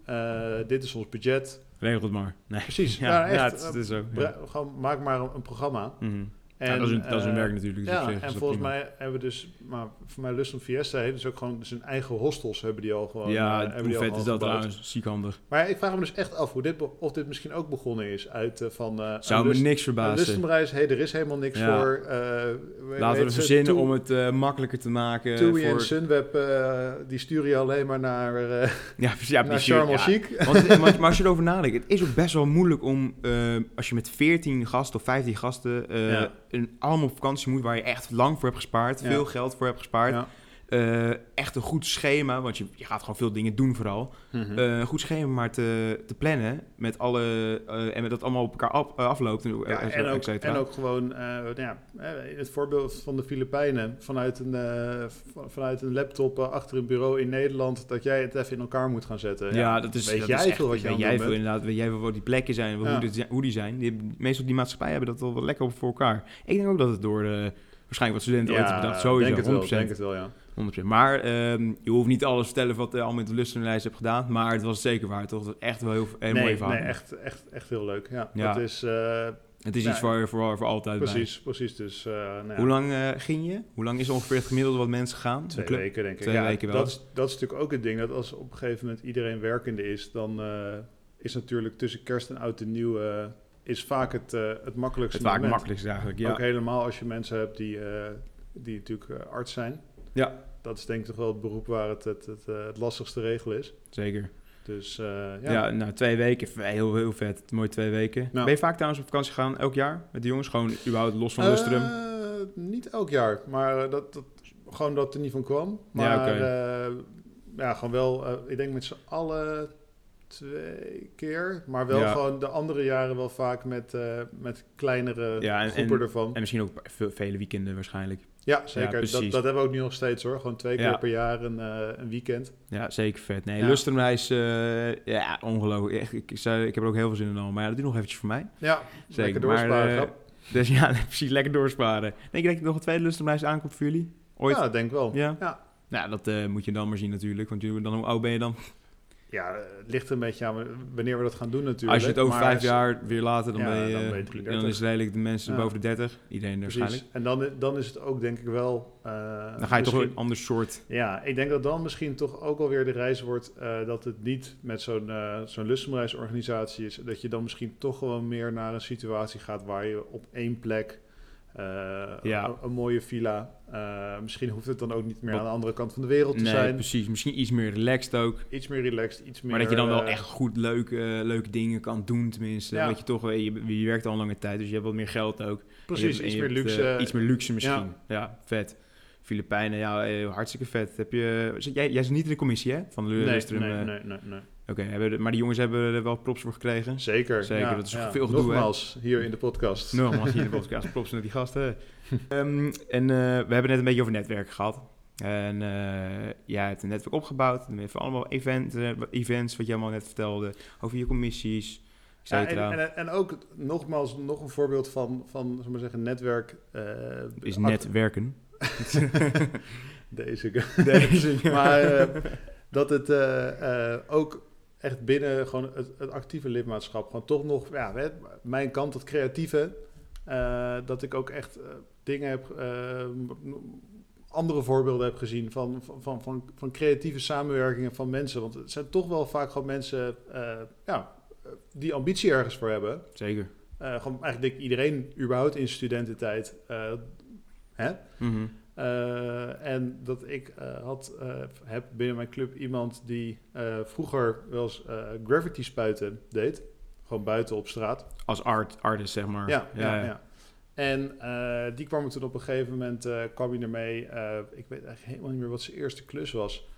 Dit is ons budget.
regel het maar. Nee.
Precies. [LAUGHS]
Ja,
Ja, echt.
ja, het, is- het.
Bra- Gewoon maak maar een, een programma.
Mhm.
En,
ja, dat is een, dat is een
eh,
werk natuurlijk. dus
Ja,
zich
en volgens
prima.
mij hebben we dus, maar voor mij Lust Fiesta heeft dus ook gewoon zijn eigen hostels hebben die al gewoon.
Ja,
hebben
hoe vet is dat trouwens? Ziek handig.
Maar ik vraag me dus echt af hoe dit, of dit misschien ook begonnen is uit eh, van. eh
Zou
een
me
Lust-
niks verbazen.
Lustumreis, hey, er is helemaal niks
Ja.
voor.
Laten we er verzinnen om het makkelijker te maken.
En
voor...
Sunweb, eh, die sturen je alleen maar naar,
Ja, ja, [LAUGHS]
naar. Sharm el-Sheikh.
Want, maar, maar als je erover nadenkt, het is ook best wel moeilijk om, als je met 14 gasten of 15 gasten. Een, allemaal op vakantie moet waar je echt lang voor hebt gespaard,
Ja.
veel geld voor hebt gespaard.
Ja.
Eh, echt een goed schema, want je, je gaat gewoon veel dingen doen vooral.
Mhm.
Eh, een goed schema maar te, te plannen met alle, eh, en met dat allemaal op elkaar af, afloopt. En,
Ja, en, ook, en ook gewoon, nou ja, het voorbeeld van de Filipijnen, vanuit een, vanuit een laptop achter een bureau in Nederland, dat jij het even in elkaar moet gaan zetten.
Ja, dat is,
weet
dat
jij
is echt,
veel wat je
weet jij veel
bent?
inderdaad, weet jij veel wat die plekken zijn, hoe, dit hoe die zijn. Die, meestal die maatschappij hebben dat wel lekker op voor elkaar. Ik denk ook dat het door waarschijnlijk wat studenten ooit hebben bedacht, sowieso,
denk het wel,
100%.
denk het wel, ja.
100%. Maar ehm, je hoeft niet alles te vertellen wat je allemaal in de lustenlijst hebt gedaan, maar het was zeker waar, toch? Dat is echt wel heel, heel mooi
nee,
verhaal.
nee, echt, echt, echt heel leuk. Ja,
Ja.
Dat is, eh,
Het is
Ja,
iets voor, voor, voor altijd bij.
precies, precies. Dus, eh, nou
Hoe lang eh, ging je? Hoe lang is ongeveer het gemiddelde wat mensen gaan?
Twee
De
weken, denk ik.
Twee
ja,
weken wel.
Dat is, dat is natuurlijk ook het ding, dat als op een gegeven moment iedereen werkende is, dan is natuurlijk tussen kerst en oud en nieuw is vaak het, het makkelijkste
Het vaak makkelijkste eigenlijk, ja.
Ook helemaal als je mensen hebt die, die natuurlijk arts zijn.
Ja.
Dat is denk ik toch wel het beroep waar het het, het, eh, het lastigste regelen is.
Zeker.
Dus eh,
Ja,
ja.
nou twee weken, heel, heel vet. Mooi twee weken.
Ja.
Ben je vaak trouwens op vakantie gegaan, elk jaar? Met de jongens? Gewoon überhaupt los van Lustrum?
Eh, niet elk jaar, maar dat, dat, gewoon dat er niet van kwam.
Ja,
Maar eh, ja, gewoon wel, ik denk met z'n allen twee keer. Maar wel
Ja.
gewoon de andere jaren wel vaak met, met kleinere
Ja, en-
groepen
en-
ervan.
En misschien ook vele weekenden waarschijnlijk.
Ja, zeker. dat, dat hebben we ook nu nog steeds hoor. Gewoon twee keer
Ja.
per jaar een, eh, een weekend.
Ja, zeker vet. Nee,
Ja.
Eh ja, ongelooflijk. Echt, ik, ik, zei, ik heb er ook heel veel zin in al. Maar ja, dat doet nog eventjes voor mij.
Ja,
Zeker.
lekker doorsparen.
Maar, eh. [LAUGHS] Dus ja, [LAUGHS] precies, lekker doorsparen. Denk je dat je nog een tweede Lustrumreis aankomt voor jullie? Ooit?
Ja, denk wel.
Ja?
Ja.
Nou, dat moet je dan maar zien natuurlijk. Want dan, hoe oud ben je dan?
Ja, het ligt een beetje aan wanneer we dat gaan doen natuurlijk.
Als je het over
Maar
vijf
als-
jaar weer later, dan
Ja,
ben je,
dan ben je 30.
dan is het redelijk de mensen
Ja.
boven de 30. Iedereen
Precies.
waarschijnlijk.
En dan, dan is het ook denk ik wel... eh,
Dan ga je toch een ander soort...
Ja, ik denk dat dan misschien toch ook alweer de reis wordt eh, dat het niet met zo'n eh zo'n lussenreisorganisatie is. Dat je dan misschien toch gewoon meer naar een situatie gaat waar je op één plek eh,
Ja.
een, een mooie villa. eh, misschien hoeft het dan ook niet meer
Wat-
aan de andere kant van de wereld te
Nee,
zijn.
precies. Misschien iets meer relaxed ook.
Iets meer relaxed, iets meer...
Maar dat je dan wel
eh,
echt goed leuke, leuke dingen kan doen, tenminste.
Ja.
Dat je toch, je, je werkt al een lange tijd, dus je hebt wat meer geld ook.
Precies,
hebt-
iets meer
hebt,
luxe.
iets meer luxe misschien.
Ja.
Ja, vet. Filipijnen, ja, hartstikke vet. Heb je, jij, jij zit niet in de commissie, hè? Van
nee,
Lustrum,
nee,
eh,
nee, nee, nee.
Oké, hebben de- maar die jongens hebben er wel props voor gekregen.
Zeker.
Zeker,
ja,
dat is
ja.
veel gedoe, hè?
Nogmaals, hier in de podcast.
Nogmaals hier in de [LAUGHS] podcast, props naar die gasten. Ehm, en eh, we hebben net een beetje over netwerken gehad. En eh jij hebt een netwerk opgebouwd. En even allemaal event, eh, events, wat je allemaal net vertelde. Over je commissies, et
Ja,
cetera.
en, en, en ook nogmaals nog een voorbeeld van, van zullen we maar zeggen, netwerk. eh,
is netwerken. [LAUGHS]
Deze. [LAUGHS]
Deze, ja.
maar eh, dat het eh, eh, ook echt binnen gewoon het, het actieve lidmaatschap, gewoon toch nog, ja, mijn kant, het creatieve, eh, dat ik ook echt eh, dingen heb, eh, andere voorbeelden heb gezien van, van, van, van, creatieve samenwerkingen van mensen. Want het zijn toch wel vaak gewoon mensen, ja, die ambitie ergens voor hebben.
Zeker.
Gewoon eigenlijk denk ik iedereen überhaupt in studententijd. hè?
Mhm.
Eh, en dat ik eh, had, eh, heb binnen mijn club iemand die vroeger wel eens gravity spuiten deed. Gewoon buiten op straat.
Als art, artist, zeg maar.
Ja, ja, ja. En die kwam er toen op een gegeven moment, kwam hij ermee. ik weet eigenlijk helemaal niet meer wat zijn eerste klus was.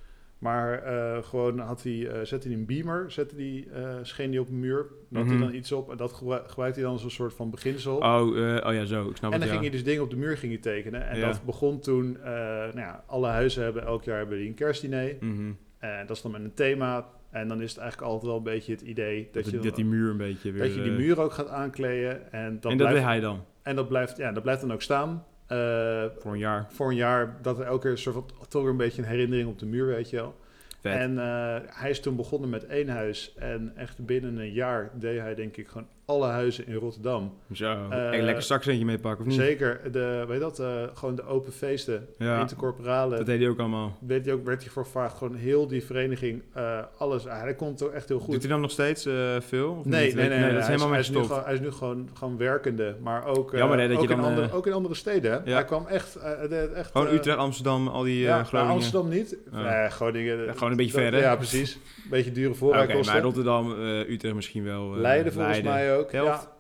Maar eh, gewoon had hij, eh, zette hij een beamer, zette die, eh, scheen die op een muur. Dan had
Mhm.
hij dan iets op en dat gebru- gebruikte hij dan als een soort van beginsel.
Oh, oh ja, zo. Ik snap
En dan
het,
ging
ja.
hij dus dingen op de muur ging hij tekenen. En
Ja.
dat begon toen, nou ja, alle huizen hebben elk jaar hebben die een kerstdiner.
Mhm.
En dat is dan met een thema. En dan is het eigenlijk altijd wel een beetje het idee dat,
Dat,
je,
dat die muur een beetje weer...
dat je die muur ook gaat aankleden. En dat,
en dat
blijft,
hij dan,
en dat, blijft, ja, dat blijft dan ook staan. Eh,
voor een jaar.
voor een jaar, dat er elke keer een soort van, toch weer een beetje een herinnering op de muur, weet je wel.
Vet.
En eh, hij is toen begonnen met één huis. En echt binnen een jaar deed hij denk ik gewoon alle huizen in Rotterdam.
Zo.
eh,
Echt lekker zakcentje meepakken, of niet?
Zeker, de, weet je dat, eh, gewoon de open feesten,
Ja,
intercorporale.
dat deed hij ook allemaal.
Weet je ook, werd hij voor gevraagd, gewoon heel die vereniging, eh, alles. Ah, hij komt ook echt heel goed.
Doet hij dan nog steeds veel? Of
Nee,
niet?
nee, nee, nee,
dat is
hij,
helemaal
hij, is
gestopt.
gewoon, hij is nu gewoon, gewoon werkende, maar ook,
Jammer, hè, dat
ook,
je
in
dan,
andere, ook in andere steden. hè.
ja.
Hij kwam echt, hij echt
Gewoon Utrecht, Amsterdam, al die
ja,
Groningen.
Amsterdam niet. Nee, Groningen.
Gewoon een beetje
dat-
ver, hè?
Ja, precies. Een beetje dure
Oké,
voorrijkosten.
maar Rotterdam, Utrecht misschien wel.
Leiden volgens mij ook. Ja.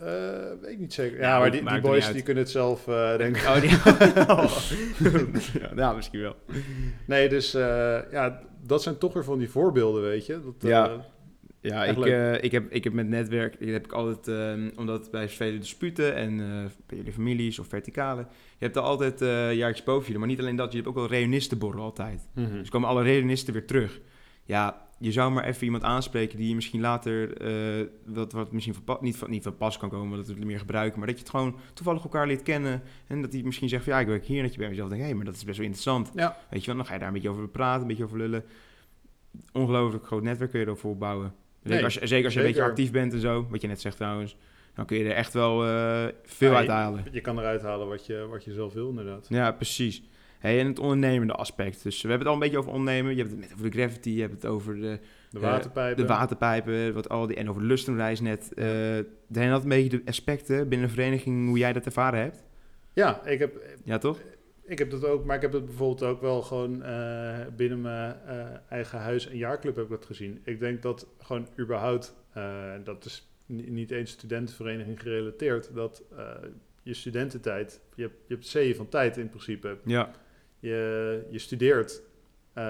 Eh, weet ik niet zeker. Ja,
Ja,
maar die, die boys die kunnen het zelf eh denken.
Oh, die... [LAUGHS] [LAUGHS] ja, nou, misschien wel.
Nee, dus eh, ja, dat zijn toch weer van die voorbeelden, weet je. Dat,
Ja. Ja,
Echt
ik, ik, heb, ik heb met netwerk, ik heb ik altijd, ehm, omdat bij vele disputen en bij jullie families of verticale, je hebt er altijd jaartjes boven jullie, maar niet alleen dat, je hebt ook wel reunistenborrel altijd.
mhm.
Dus komen alle reunisten weer terug. Ja, je zou maar even iemand aanspreken die je misschien later, eh, wat, wat misschien van, niet, van, niet van pas kan komen, dat we het meer gebruiken, maar dat je het gewoon toevallig elkaar leert kennen en dat die misschien zegt van ja, ik werk hier, en dat je bij jezelf denkt, hé, maar dat is best wel interessant.
Ja.
Weet je wel, dan ga je daar een beetje over praten, een beetje over lullen. Ongelooflijk groot netwerk kun je ervoor opbouwen. Zeker,
Nee,
als, je- zeker als je een beetje actief bent en zo, wat je net zegt trouwens, dan kun je er echt wel eh, veel
Ja,
uit halen.
Je kan eruit halen wat je, wat je zelf wil, inderdaad.
Ja, precies. Hey, en het ondernemende aspect. Dus we hebben het al een beetje over ondernemen. Je hebt het net over de gravity, je hebt het over de,
De
Eh,
waterpijpen.
de waterpijpen, wat al die, en over de lustenreis net. Eh zijn dat een beetje de aspecten binnen een vereniging, hoe jij dat ervaren hebt?
Ja, ik heb,
Ja, toch?
ik heb dat ook, maar ik heb het bijvoorbeeld ook wel gewoon eh, binnen mijn eh, eigen huis en jaarclub heb ik dat gezien. Ik denk dat gewoon überhaupt, eh, dat is ni- niet eens studentenvereniging gerelateerd, dat eh, je studententijd, je hebt, je hebt zeeën van tijd in principe.
Ja,
Je, je studeert, eh,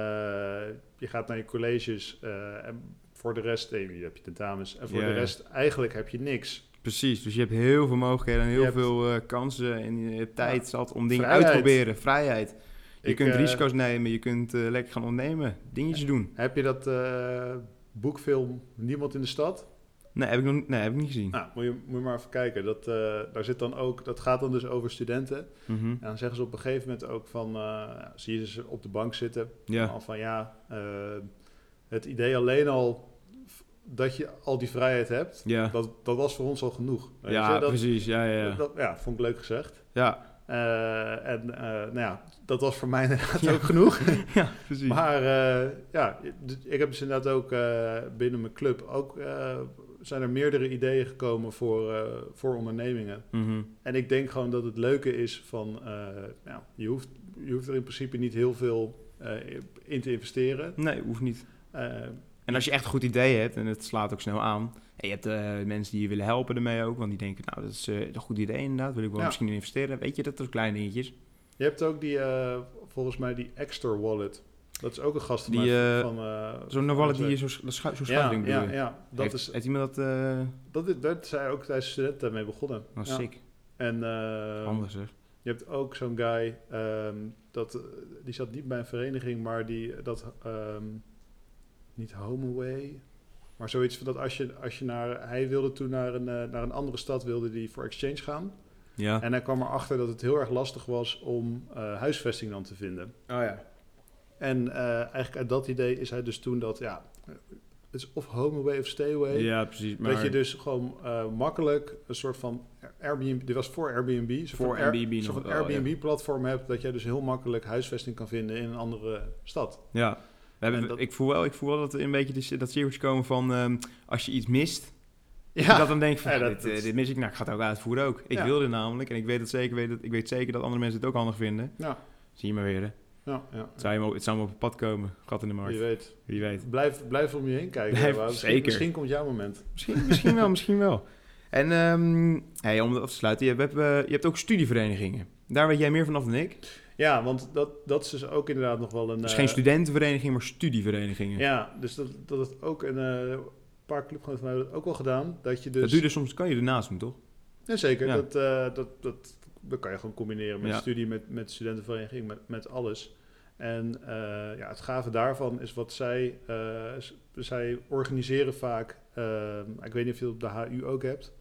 je gaat naar je colleges eh, en voor de rest, eh, je hebt je tentamens en voor
Ja,
de
ja.
rest eigenlijk heb je niks.
precies. Dus je hebt heel veel mogelijkheden en heel
Je
veel kansen en je hebt tijd zat om dingen uit te proberen. Vrijheid. Je
Ik,
kunt risico's nemen, je kunt lekker gaan ondernemen, dingetjes doen.
Heb je dat boekfilm Niemand in de Stad?
Nee, heb ik nog nee, heb ik niet gezien.
Nou, moet je, moet je maar even kijken. Dat, eh, daar zit dan ook, dat gaat dan dus over studenten.
Mhm.
En dan zeggen ze op een gegeven moment ook van, eh, zie je ze op de bank zitten.
Ja,
Al van ja, eh, het idee alleen al dat je al die vrijheid hebt,
ja.
dat, dat was voor ons al genoeg.
Ja?
Dat,
precies. Ja, ja, ja.
Dat, ja, vond ik leuk gezegd.
ja.
En nou ja, dat was voor mij [LAUGHS] inderdaad
Ja.
ook genoeg. [LAUGHS]
ja, precies.
Maar ja, ik heb dus inderdaad ook binnen mijn club ook zijn er meerdere ideeën gekomen voor, eh, voor ondernemingen.
Mhm.
En ik denk gewoon dat het leuke is van, eh, je, hoeft, je hoeft er in principe niet heel veel eh, in te investeren.
Nee, hoeft niet. En als je echt een goed idee hebt, en het slaat ook snel aan, en je hebt mensen die je willen helpen ermee ook, want die denken, nou, dat is een goed idee inderdaad, wil ik wel
Ja.
misschien in investeren. Weet je, dat zijn kleine dingetjes.
je hebt ook die, volgens mij die Extra Wallet. Dat is ook een gast van
Die, eh,
van... eh,
Zo'n
van
wallet
mijn
die je
werk.
zo, schu- zo
Ja,
schuifding
ja, ja, dat
heeft,
is...
heeft iemand dat... eh
Dat, is, dat zijn ook tijdens studenten mee begonnen.
oh,
Ja.
sick.
En eh,
Anders zeg.
je hebt ook zo'n guy, ehm, dat, die zat niet bij een vereniging, maar die dat, ehm, niet HomeAway, maar zoiets van dat als je, als je naar, hij wilde toen naar een, naar een andere stad, wilde die voor exchange gaan.
Ja.
En hij kwam erachter dat het heel erg lastig was om eh, huisvesting dan te vinden.
Oh ja.
En eh, eigenlijk uit dat idee is hij dus toen dat, ja, het is of HomeAway of StayAway.
Ja, precies. Maar
Dat je dus gewoon eh, makkelijk een soort van Airbnb, dit was voor Airbnb,
Voor Airbnb
soort van
ja.
Airbnb-platform hebt, dat jij dus heel makkelijk huisvesting kan vinden in een andere stad.
Ja. We hebben,
dat-
ik, voel wel, ik voel wel dat er een beetje die- dat cirkeltje komen van ehm, als je iets mist,
Ja,
dat dan denkt van
Ja, dat-
dit, eh,
dat-
dit mis ik, nou ik ga het ook uitvoeren ook. Ik
Ja.
wil dit namelijk en ik weet het zeker, weet het, ik weet zeker dat andere mensen het ook handig vinden.
ja,
Zie je maar weer, hè.
Ja, ja.
Het zou, je maar- het zou maar op het pad komen, gat in de markt.
Wie weet.
Wie weet.
Blijf, blijf om je heen kijken.
Blijf-
misschien,
zeker.
misschien komt jouw moment.
Misschien, misschien wel, misschien wel. En ehm, hey, om af te sluiten, je hebt, eh, je hebt ook studieverenigingen. Daar weet jij meer vanaf dan ik.
Ja, want dat, dat is dus ook inderdaad nog wel een...
is
eh,
geen studentenvereniging, maar studieverenigingen.
Ja, dus dat, dat is ook een eh, paar clubgenoten van mij hebben dat ook wel gedaan. Dat je dus...
Dat doe je dus soms, kan je ernaast doen, toch?
Ja, zeker.
Ja.
Dat, eh, dat, dat, dat kan je gewoon combineren met
Ja.
studie, met, met studentenvereniging, met, met alles. En eh, ja, het gave daarvan is wat zij... eh, zij organiseren vaak... eh, ik weet niet of je dat op de HU ook hebt...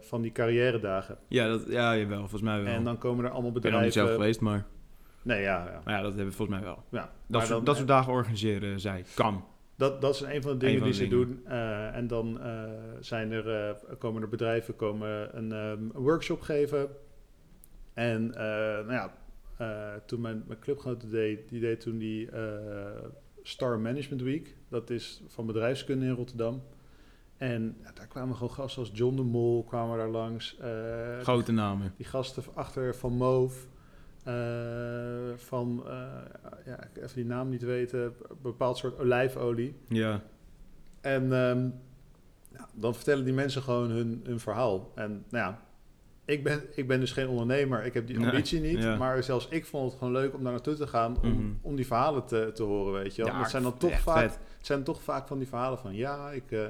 van die carrière-dagen.
Ja, dat, ja jawel, volgens mij wel.
En dan komen er allemaal
ik ben niet zelf
bedrijven...
geweest, maar,
Nee, ja, ja.
maar ja, dat hebben we volgens mij wel.
ja.
Dat,
Maar
soort,
dan-
dat soort dagen organiseren zij. Kan.
Dat, dat is een van de dingen
van
die
de
ze
dingen.
doen. Eh, en dan eh, zijn er, eh, komen er bedrijven komen een, ehm, een workshop geven. En nou ja, toen mijn, mijn clubgenoot het deed, die deed toen die Star Management Week. Dat is van bedrijfskunde in Rotterdam. En ja, daar kwamen gewoon gasten als John de Mol kwamen daar langs.
Grote namen.
die gasten achter van Move. Eh, van, eh, ja, ik even die naam niet weten, een bepaald soort olijfolie.
Ja.
En ehm, ja, dan vertellen die mensen gewoon hun, hun verhaal. En nou ja, ik ben, ik ben dus geen ondernemer, ik heb die
Nee,
ambitie niet.
ja.
Maar zelfs ik vond het gewoon leuk om daar naartoe te gaan, om,
Mhm.
om die verhalen te, te horen, weet je wel.
Ja,
het zijn dan toch vaak,
vet.
het zijn toch vaak van die verhalen van, ja, ik eh,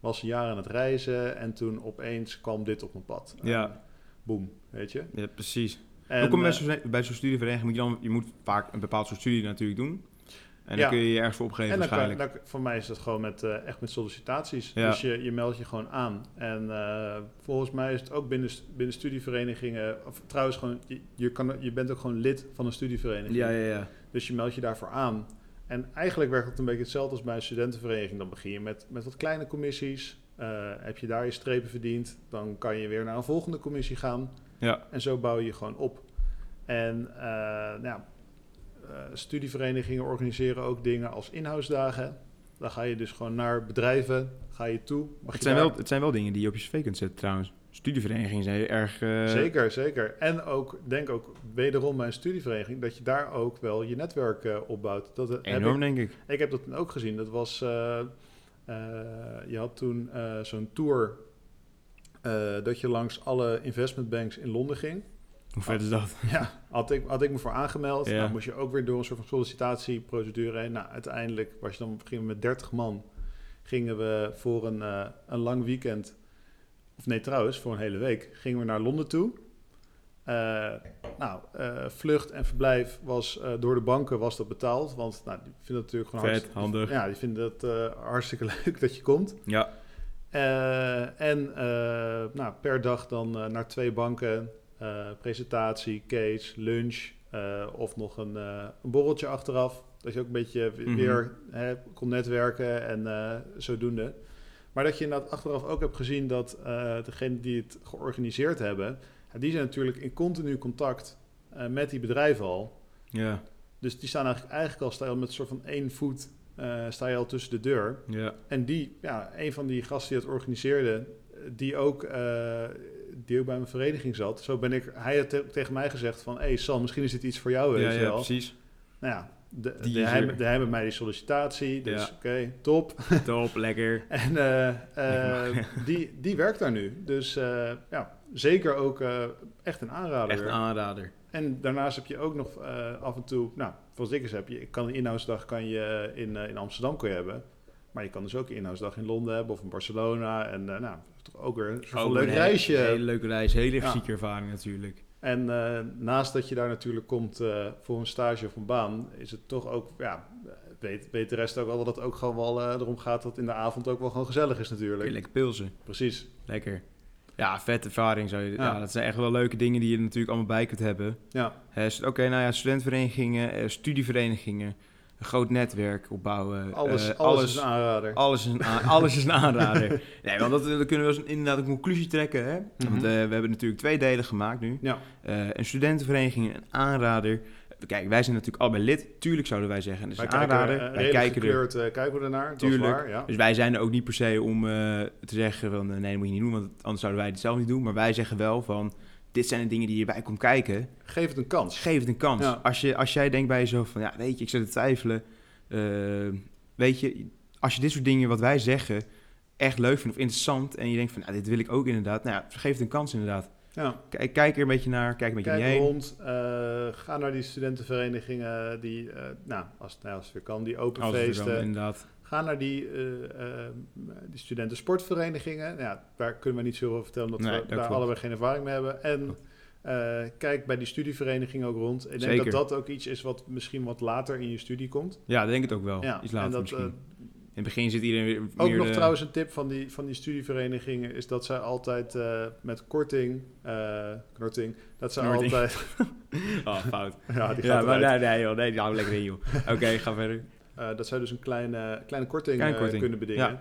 was een jaar aan het reizen en toen opeens kwam dit op mijn pad.
Ja.
En boem, weet je.
Ja, precies.
En,
Hoe kom je
eh,
bij zo'n bij zo'n studievereniging? Moet je, dan, je moet vaak een bepaald soort studie natuurlijk doen. En
Ja.
dan kun je je ergens voor opgeven
En dan kan,
waarschijnlijk.
dan- voor mij is het gewoon met, eh, echt met sollicitaties.
Ja.
Dus je, je meldt je gewoon aan. En eh, volgens mij is het ook binnen, binnen studieverenigingen... Of trouwens, gewoon, je, je, kan, je bent ook gewoon lid van een studievereniging.
ja, ja, ja.
Dus je meldt je daarvoor aan. En eigenlijk werkt het een beetje hetzelfde als bij een studentenvereniging. Dan begin je met, met wat kleine commissies. Eh, heb je daar je strepen verdiend, dan kan je weer naar een volgende commissie gaan.
Ja,
En zo bouw je gewoon op. En eh, nou eh, studieverenigingen organiseren ook dingen als inhoudsdagen. Dan ga je dus gewoon naar bedrijven, ga je toe. Mag
het
je
zijn,
daar-
wel, het zijn wel dingen die je op je cv kunt zetten trouwens. Studieverenigingen zijn heel erg... eh,
Zeker, zeker. En ook, denk ook wederom bij een studievereniging, dat je daar ook wel je netwerk eh, opbouwt. Dat
Enorm,
ik,
denk ik.
ik heb dat toen ook gezien. Dat was, je had toen zo'n tour eh, dat je langs alle investmentbanks in Londen ging.
Hoe vet is dat?
Ja, had ik, had ik me voor aangemeld.
Ja.
Dan moest je ook weer door een soort van sollicitatieprocedure heen. Nou, uiteindelijk was je dan, gingen we met 30 man. Gingen we voor een, eh, een lang weekend, of nee trouwens, voor een hele week, gingen we naar Londen toe. Eh, nou, vlucht en verblijf was door de banken was dat betaald. Want nou, die vinden het natuurlijk gewoon
Vet,
hartstikke-
handig.
Ja, die vinden het eh, hartstikke [LAUGHS] leuk dat je komt.
Ja,
Eh, en eh, nou, per dag dan eh, naar twee banken, presentatie, case, lunch of nog een, een borreltje achteraf. Dat je ook een beetje
Mhm.
weer hè, kon netwerken en zodoende. Maar dat je inderdaad achteraf ook hebt gezien dat degenen die het georganiseerd hebben, die zijn natuurlijk in continu contact met die bedrijven al.
ja,
Dus die staan eigenlijk, eigenlijk al, al met een soort van één voet, eh, sta je al tussen de deur.
ja.
En die, ja, een van die gasten die het organiseerde, die ook, eh, die ook bij mijn vereniging zat. Zo ben ik, hij had te- tegen mij gezegd van, hé hey Sam, misschien is dit iets voor jou, weet
Ja,
je
ja,
wel.
precies.
Nou ja, de,
Die
de, hij, de, hij met mij die sollicitatie, dus
Ja.
oké, top. [LAUGHS]
Top, lekker.
En eh, die, die werkt daar nu. Dus ja, zeker ook echt een aanrader.
Echt een aanrader.
En daarnaast heb je ook nog af en toe, nou, zoals ik eens heb, je kan een inhoudsdag kan je in, eh, in Amsterdam kun je hebben. Maar je kan dus ook een inhoudsdag in Londen hebben of in Barcelona. En eh, nou, toch ook weer een soort leuk
een hele-
reisje.
Hele leuke reis, hele
Ja.
ervaring natuurlijk.
En eh, naast dat je daar natuurlijk komt eh, voor een stage of een baan, is het toch ook, ja, weet, weet de rest ook wel dat het ook gewoon wel eh, erom gaat dat in de avond ook wel gewoon gezellig is natuurlijk.
lekker pilsen.
Precies.
Lekker. Ja, vet ervaring. Zou je, ja.
Ja.
dat zijn echt wel leuke dingen die je er natuurlijk allemaal bij kunt hebben.
Ja,
Oké, nou ja, studentverenigingen, eh, studieverenigingen, een groot netwerk opbouwen.
alles,
eh,
alles, is een aanrader.
Alles is een, [LAUGHS] alles is een aanrader. Nee, want dat, dan kunnen we inderdaad een conclusie trekken. Hè? Want
Mhm.
eh, we hebben natuurlijk twee delen gemaakt nu.
Ja,
Eh, een studentenvereniging, een aanrader. Kijk, wij zijn natuurlijk allebei lid. Tuurlijk zouden wij zeggen. Dus
wij
een
kijken,
aanrader.
eh,
wij kijken er.
gekleurd, eh, kijken we ernaar.
Tuurlijk.
is waar, ja.
Dus wij zijn er ook niet per se om eh, te zeggen van eh, nee, dat moet je niet doen, want anders zouden wij het zelf niet doen. Maar wij zeggen wel van dit zijn de dingen die hierbij komt kijken.
Geef het een kans.
Geef het een kans.
Ja.
Als, je, als jij denkt bij jezelf van ja, weet je, ik zit te twijfelen. eh, weet je, als je dit soort dingen wat wij zeggen echt leuk vindt of interessant en je denkt van nou, dit wil ik ook inderdaad. Nou ja, geef het een kans inderdaad.
Ja.
Kijk, kijk er een beetje naar, kijk een beetje
Kijk rond, eh, ga naar die studentenverenigingen die, eh, nou, als, nou, als het weer kan, die open
Als
feesten.
inderdaad.
Ga naar die, eh, die studentensportverenigingen. Ja, daar kunnen we niet zoveel over vertellen, omdat
Nee,
we daar allebei geen ervaring mee hebben. En kijk bij die studieverenigingen ook rond. Ik denk
Zeker.
dat dat ook iets is wat misschien wat later in je studie komt.
Ja, denk ik het ook wel.
ja,
Iets later
en dat,
het begin zit iedereen weer
ook nog
de-
trouwens een tip van die, van die studieverenigingen is dat zij altijd eh, met korting, korting, dat zij altijd, [LAUGHS]
Oh, fout. [LAUGHS]
ja, die
ja, maar nee, nee, joh. Nee, die houden lekker in, joh. [LAUGHS] Oké, ga verder.
Eh, dat zij dus een kleine, kleine korting,
Kleine korting,
kunnen bedingen.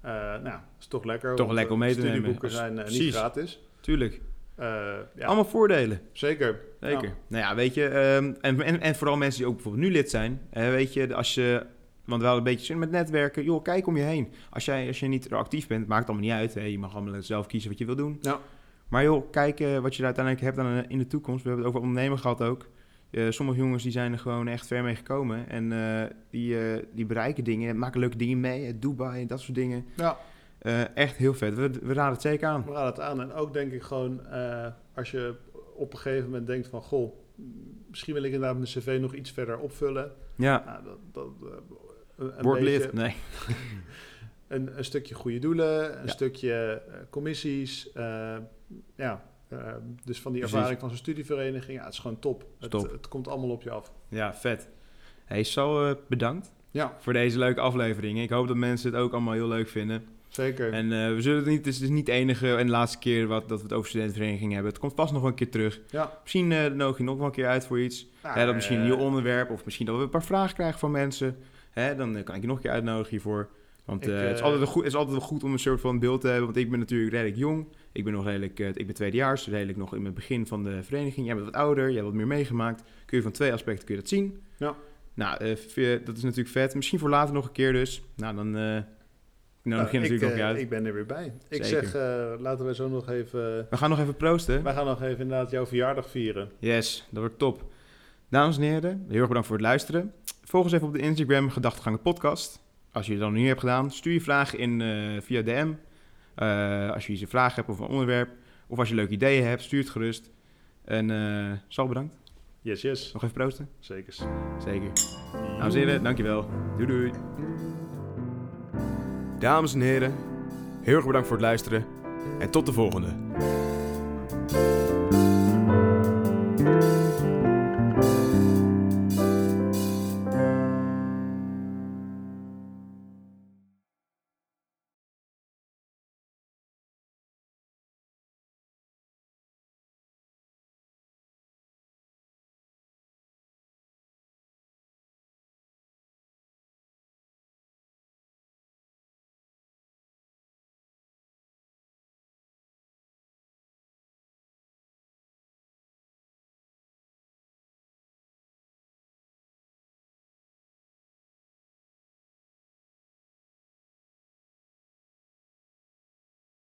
Eh, nou, dat is toch lekker.
Toch lekker om mee te nemen.
Studieboeken zijn niet gratis.
Tuurlijk.
Ja,
Allemaal voordelen.
zeker.
Zeker.
Ja.
Nou ja, weet je, ehm, en, en, en vooral mensen die ook bijvoorbeeld nu lid zijn. hè, weet je, als je, want we hadden een beetje zin met netwerken. Joh, kijk om je heen. Als jij, als je niet actief bent, maakt het allemaal niet uit. Hè. Je mag allemaal zelf kiezen wat je wil doen.
Ja.
Maar joh, kijk eh, wat je uiteindelijk hebt aan, in de toekomst. We hebben het over ondernemen gehad ook. Eh, sommige jongens die zijn er gewoon echt ver mee gekomen. En eh, die, eh, die bereiken dingen, maken leuke dingen mee. eh, Dubai, dat soort dingen.
Ja.
Eh, echt heel vet. We, we raden het zeker aan.
We raden het aan. En ook denk ik gewoon, eh, als je op een gegeven moment denkt van... Goh, misschien wil ik inderdaad mijn cv nog iets verder opvullen.
Ja,
Nou, dat, dat, eh, een, een
word
beetje-
lid. Nee. [LAUGHS]
een, een stukje goede doelen, een
Ja.
stukje eh, commissies. eh, ja, eh, dus van die
Precies.
ervaring van zo'n studievereniging. Ja, het is gewoon top. Het,
top.
het komt allemaal op je af.
Ja, vet. Hey, zo bedankt
Ja,
voor deze leuke aflevering. Ik hoop dat mensen het ook allemaal heel leuk vinden.
zeker.
En we zullen het niet, het is niet de enige en de laatste keer wat, dat we het over studentenvereniging hebben. Het komt vast nog wel een keer terug.
ja.
Misschien eh nodig je nog wel een keer uit voor iets.
Nou,
Ja, dat misschien een nieuw onderwerp. Of misschien dat we een paar vragen krijgen van mensen. Hè, dan eh, kan ik je nog een keer uitnodigen hiervoor. Want
Ik,
eh, het, is
eh,
altijd wel goed, het is altijd goed om een soort van beeld te hebben. Want ik ben natuurlijk redelijk jong. Ik ben nog redelijk, eh, ik ben tweedejaars. Redelijk nog in het begin van de vereniging. Jij bent wat ouder. Jij hebt wat meer meegemaakt. Kun je van twee aspecten kun je dat zien.
Ja.
Nou, eh, dat is natuurlijk vet. Misschien voor later nog een keer dus. Nou, dan eh nou,
nou,
begin
ik,
natuurlijk nog
eh,
niet uit.
ik ben er weer bij. Ik
Zeker.
zeg, eh, laten we zo nog even...
We gaan nog even proosten.
Wij gaan nog even inderdaad jouw verjaardag vieren.
Yes, dat wordt top. Dames en heren, heel erg bedankt voor het luisteren. Volg ons even op de Instagram Gedachtegangen Podcast. Als je het dan nog niet hebt gedaan, stuur je vragen in eh, via DM. Eh, als je een vraag hebt of een onderwerp. Of als je leuke ideeën hebt, stuur het gerust. En eh Sal, bedankt.
Yes, yes.
Nog even proosten.
Zeker.
Zeker. Dames en heren, dankjewel. Doei doei. Dames en heren, heel erg bedankt voor het luisteren. En tot de volgende.